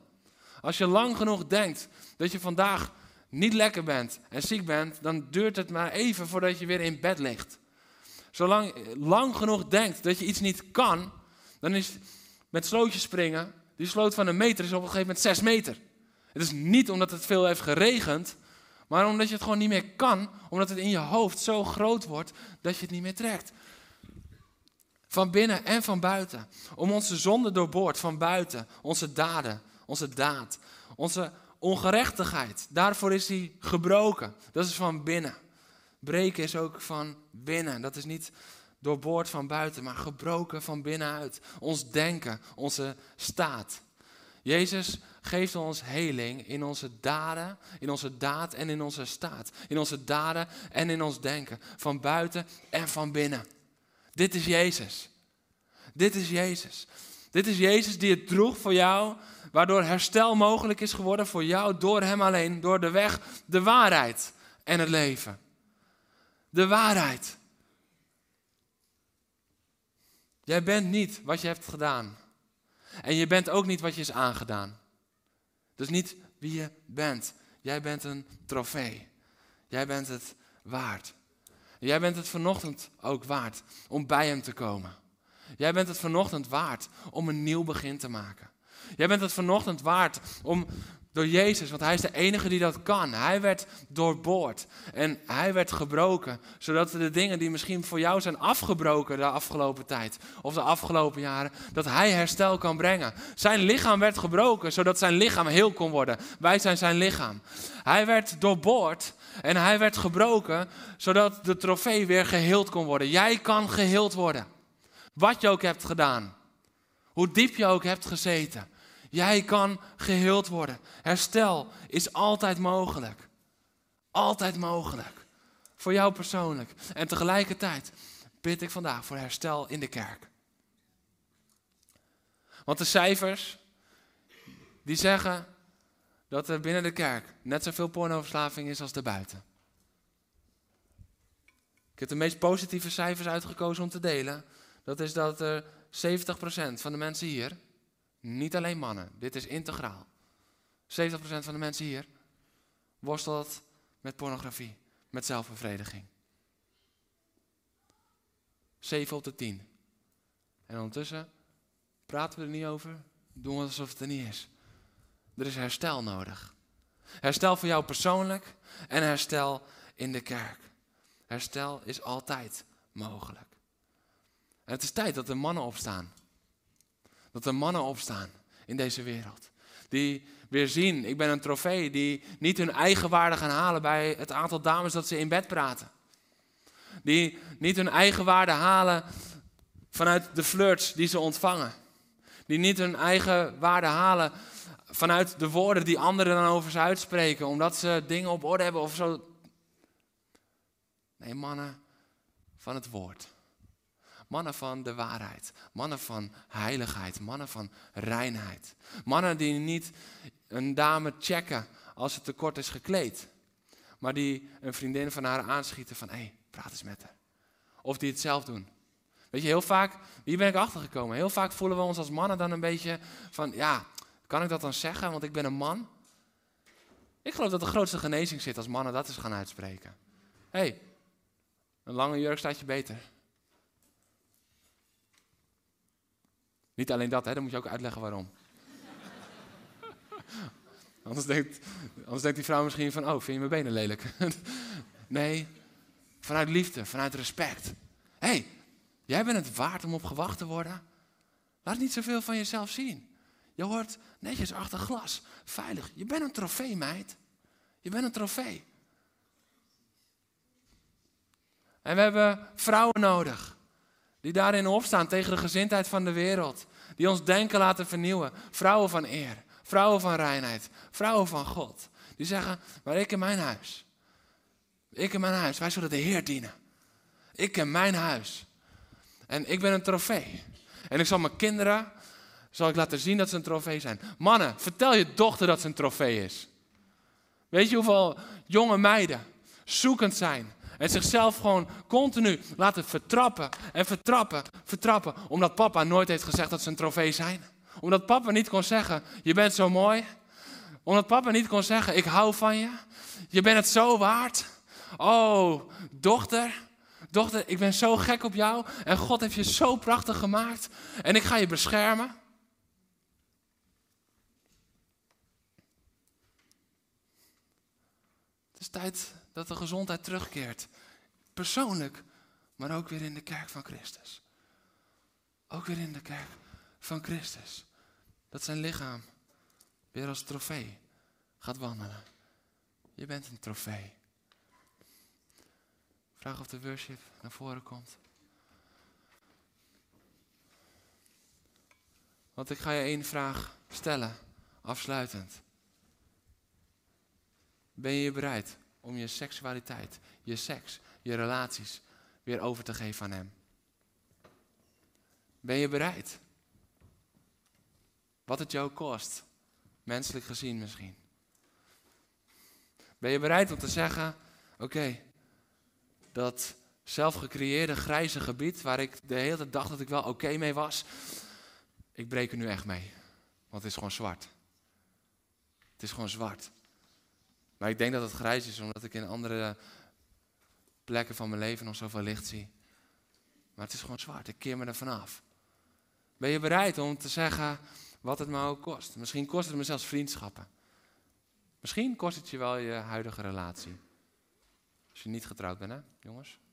Als je lang genoeg denkt dat je vandaag niet lekker bent en ziek bent, dan duurt het maar even voordat je weer in bed ligt. Zolang lang genoeg denkt dat je iets niet kan, dan is met slootjes springen, die sloot van een meter is op een gegeven moment zes meter. Het is niet omdat het veel heeft geregend, maar omdat je het gewoon niet meer kan, omdat het in je hoofd zo groot wordt dat je het niet meer trekt. Van binnen en van buiten. Om onze zonde doorboord van buiten. Onze daden, onze daad, onze ongerechtigheid. Daarvoor is hij gebroken. Dat is van binnen. Breken is ook van binnen. Dat is niet doorboord van buiten, maar gebroken van binnenuit. Ons denken, onze staat. Jezus geeft ons heling in onze daden, in onze daad en in onze staat. In onze daden en in ons denken. Van buiten en van binnen. Dit is Jezus. Dit is Jezus. Dit is Jezus die het droeg voor jou, waardoor herstel mogelijk is geworden voor jou door Hem alleen, door de weg, de waarheid en het leven. De waarheid. Jij bent niet wat je hebt gedaan. En je bent ook niet wat je is aangedaan. Dus niet wie je bent. Jij bent een trofee. Jij bent het waard. Jij bent het vanochtend ook waard om bij Hem te komen. Jij bent het vanochtend waard om een nieuw begin te maken. Jij bent het vanochtend waard om door Jezus, want Hij is de enige die dat kan. Hij werd doorboord en Hij werd gebroken, zodat de dingen die misschien voor jou zijn afgebroken de afgelopen tijd of de afgelopen jaren, dat Hij herstel kan brengen. Zijn lichaam werd gebroken, zodat zijn lichaam heel kon worden. Wij zijn zijn lichaam. Hij werd doorboord en Hij werd gebroken, zodat de trofee weer geheeld kon worden. Jij kan geheeld worden. Wat je ook hebt gedaan. Hoe diep je ook hebt gezeten. Jij kan geheeld worden. Herstel is altijd mogelijk. Altijd mogelijk. Voor jou persoonlijk. En tegelijkertijd bid ik vandaag voor herstel in de kerk. Want de cijfers, die zeggen dat er binnen de kerk net zoveel pornoverslaving is als daarbuiten. Ik heb de meest positieve cijfers uitgekozen om te delen. Dat is dat er 70% van de mensen hier niet alleen mannen, dit is integraal. 70% van de mensen hier worstelt met pornografie, met zelfbevrediging. 7 op de 10. En ondertussen praten we er niet over, doen we alsof het er niet is. Er is herstel nodig. Herstel voor jou persoonlijk en herstel in de kerk. Herstel is altijd mogelijk. En het is tijd dat er mannen opstaan dat er mannen opstaan in deze wereld. Die weer zien, ik ben een trofee, die niet hun eigen waarde gaan halen bij het aantal dames dat ze in bed praten. Die niet hun eigen waarde halen vanuit de flirts die ze ontvangen. Die niet hun eigen waarde halen vanuit de woorden die anderen dan over ze uitspreken, omdat ze dingen op orde hebben of zo. Nee, mannen van het woord. Mannen van de waarheid. Mannen van heiligheid. Mannen van reinheid. Mannen die niet een dame checken als ze tekort is gekleed. Maar die een vriendin van haar aanschieten van, hé, hey, praat eens met haar. Of die het zelf doen. Weet je, heel vaak, hier ben ik achtergekomen. Heel vaak voelen we ons als mannen dan een beetje van, ja, kan ik dat dan zeggen, want ik ben een man? Ik geloof dat de grootste genezing zit als mannen dat eens gaan uitspreken. Hé, hey, een lange jurk staat je beter. Niet alleen dat, hè, dan moet je ook uitleggen waarom. [LAUGHS] anders, denkt, anders denkt die vrouw misschien van, oh, vind je mijn benen lelijk? [LAUGHS] nee, vanuit liefde, vanuit respect. Hé, hey, jij bent het waard om op gewacht te worden. Laat niet zoveel van jezelf zien. Je hoort netjes achter glas, veilig. Je bent een trofee, meid. Je bent een trofee. En we hebben vrouwen nodig. Die daarin opstaan tegen de gezindheid van de wereld. Die ons denken laten vernieuwen. Vrouwen van eer. Vrouwen van reinheid. Vrouwen van God. Die zeggen, maar ik in mijn huis. Ik in mijn huis. Wij zullen de Heer dienen. Ik in mijn huis. En ik ben een trofee. En ik zal mijn kinderen zal ik laten zien dat ze een trofee zijn. Mannen, vertel je dochter dat ze een trofee is. Weet je hoeveel jonge meiden zoekend zijn en zichzelf gewoon continu laten vertrappen en vertrappen, vertrappen, omdat papa nooit heeft gezegd dat ze een trofee zijn? Omdat papa niet kon zeggen, je bent zo mooi. Omdat papa niet kon zeggen, ik hou van je. Je bent het zo waard. Oh, dochter, dochter, ik ben zo gek op jou. En God heeft je zo prachtig gemaakt. En ik ga je beschermen. Het is tijd dat de gezondheid terugkeert. Persoonlijk, maar ook weer in de kerk van Christus. Ook weer in de kerk van Christus. Dat zijn lichaam weer als trofee gaat wandelen. Je bent een trofee. Vraag of de worship naar voren komt. Want ik ga je één vraag stellen, afsluitend. Ben je bereid om je seksualiteit, je seks, je relaties weer over te geven aan Hem? Ben je bereid? Wat het jou kost, menselijk gezien misschien. Ben je bereid om te zeggen: Oké, dat zelfgecreëerde grijze gebied waar ik de hele dag dacht dat ik wel oké mee was, ik breek er nu echt mee. Want het is gewoon zwart. Het is gewoon zwart. Maar ik denk dat het grijs is omdat ik in andere plekken van mijn leven nog zoveel licht zie. Maar het is gewoon zwart. Ik keer me er vanaf. Ben je bereid om te zeggen wat het me ook kost? Misschien kost het me zelfs vriendschappen. Misschien kost het je wel je huidige relatie. Als je niet getrouwd bent, hè, jongens? [LAUGHS]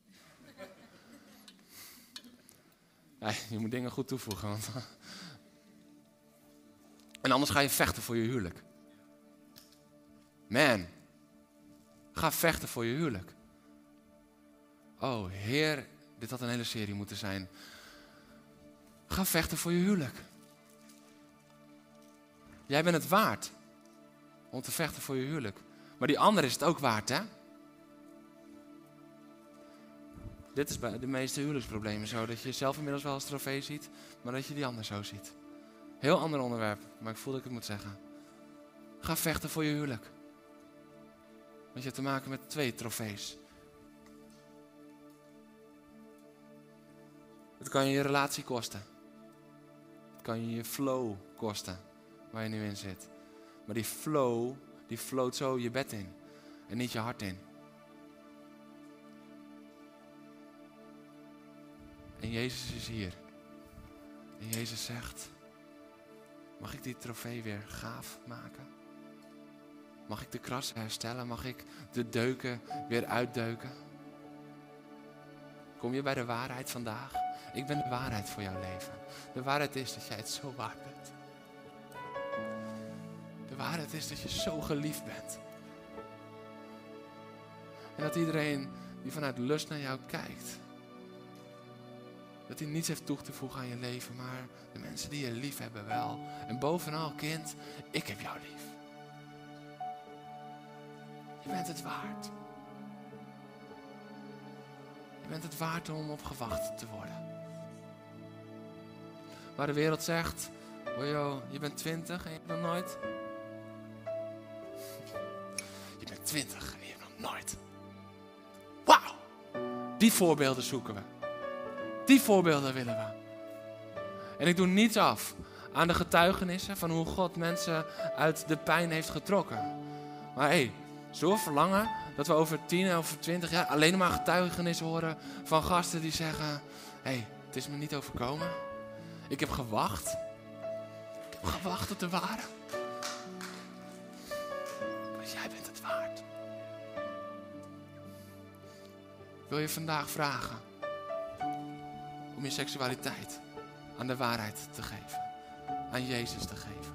Nee, je moet dingen goed toevoegen. [LAUGHS] En anders ga je vechten voor je huwelijk. Man, ga vechten voor je huwelijk. Oh, Heer, dit had een hele serie moeten zijn. Ga vechten voor je huwelijk. Jij bent het waard om te vechten voor je huwelijk. Maar die ander is het ook waard, hè? Dit is bij de meeste huwelijksproblemen zo. Dat je jezelf inmiddels wel als trofee ziet, maar dat je die ander zo ziet. Heel ander onderwerp, maar ik voel dat ik het moet zeggen. Ga vechten voor je huwelijk. Want je hebt te maken met twee trofees. Het kan je je relatie kosten. Het kan je je flow kosten, waar je nu in zit. Maar die flow, die floot zo je bed in en niet je hart in. En Jezus is hier. En Jezus zegt, mag ik die trofee weer gaaf maken? Mag ik de krassen herstellen? Mag ik de deuken weer uitdeuken? Kom je bij de waarheid vandaag? Ik ben de waarheid voor jouw leven. De waarheid is dat jij het zo waard bent. De waarheid is dat je zo geliefd bent. En dat iedereen die vanuit lust naar jou kijkt, dat hij niets heeft toe te voegen aan je leven, maar de mensen die je lief hebben wel. En bovenal, kind, ik heb jou lief. Je bent het waard. Je bent het waard om op gewacht te worden. Waar de wereld zegt, oh je bent twintig en je hebt nog nooit. [LAUGHS] Je bent twintig en je hebt nog nooit. Wauw! Die voorbeelden zoeken we. Die voorbeelden willen we. En ik doe niets af aan de getuigenissen van hoe God mensen uit de pijn heeft getrokken. Maar hé, hey, zo verlangen dat we over 10 of 20 jaar alleen maar getuigenissen horen van gasten die zeggen: hey, het is me niet overkomen. Ik heb gewacht. Ik heb gewacht op de ware. Maar jij bent het waard. Wil je vandaag vragen om je seksualiteit aan de waarheid te geven? aan Jezus te geven.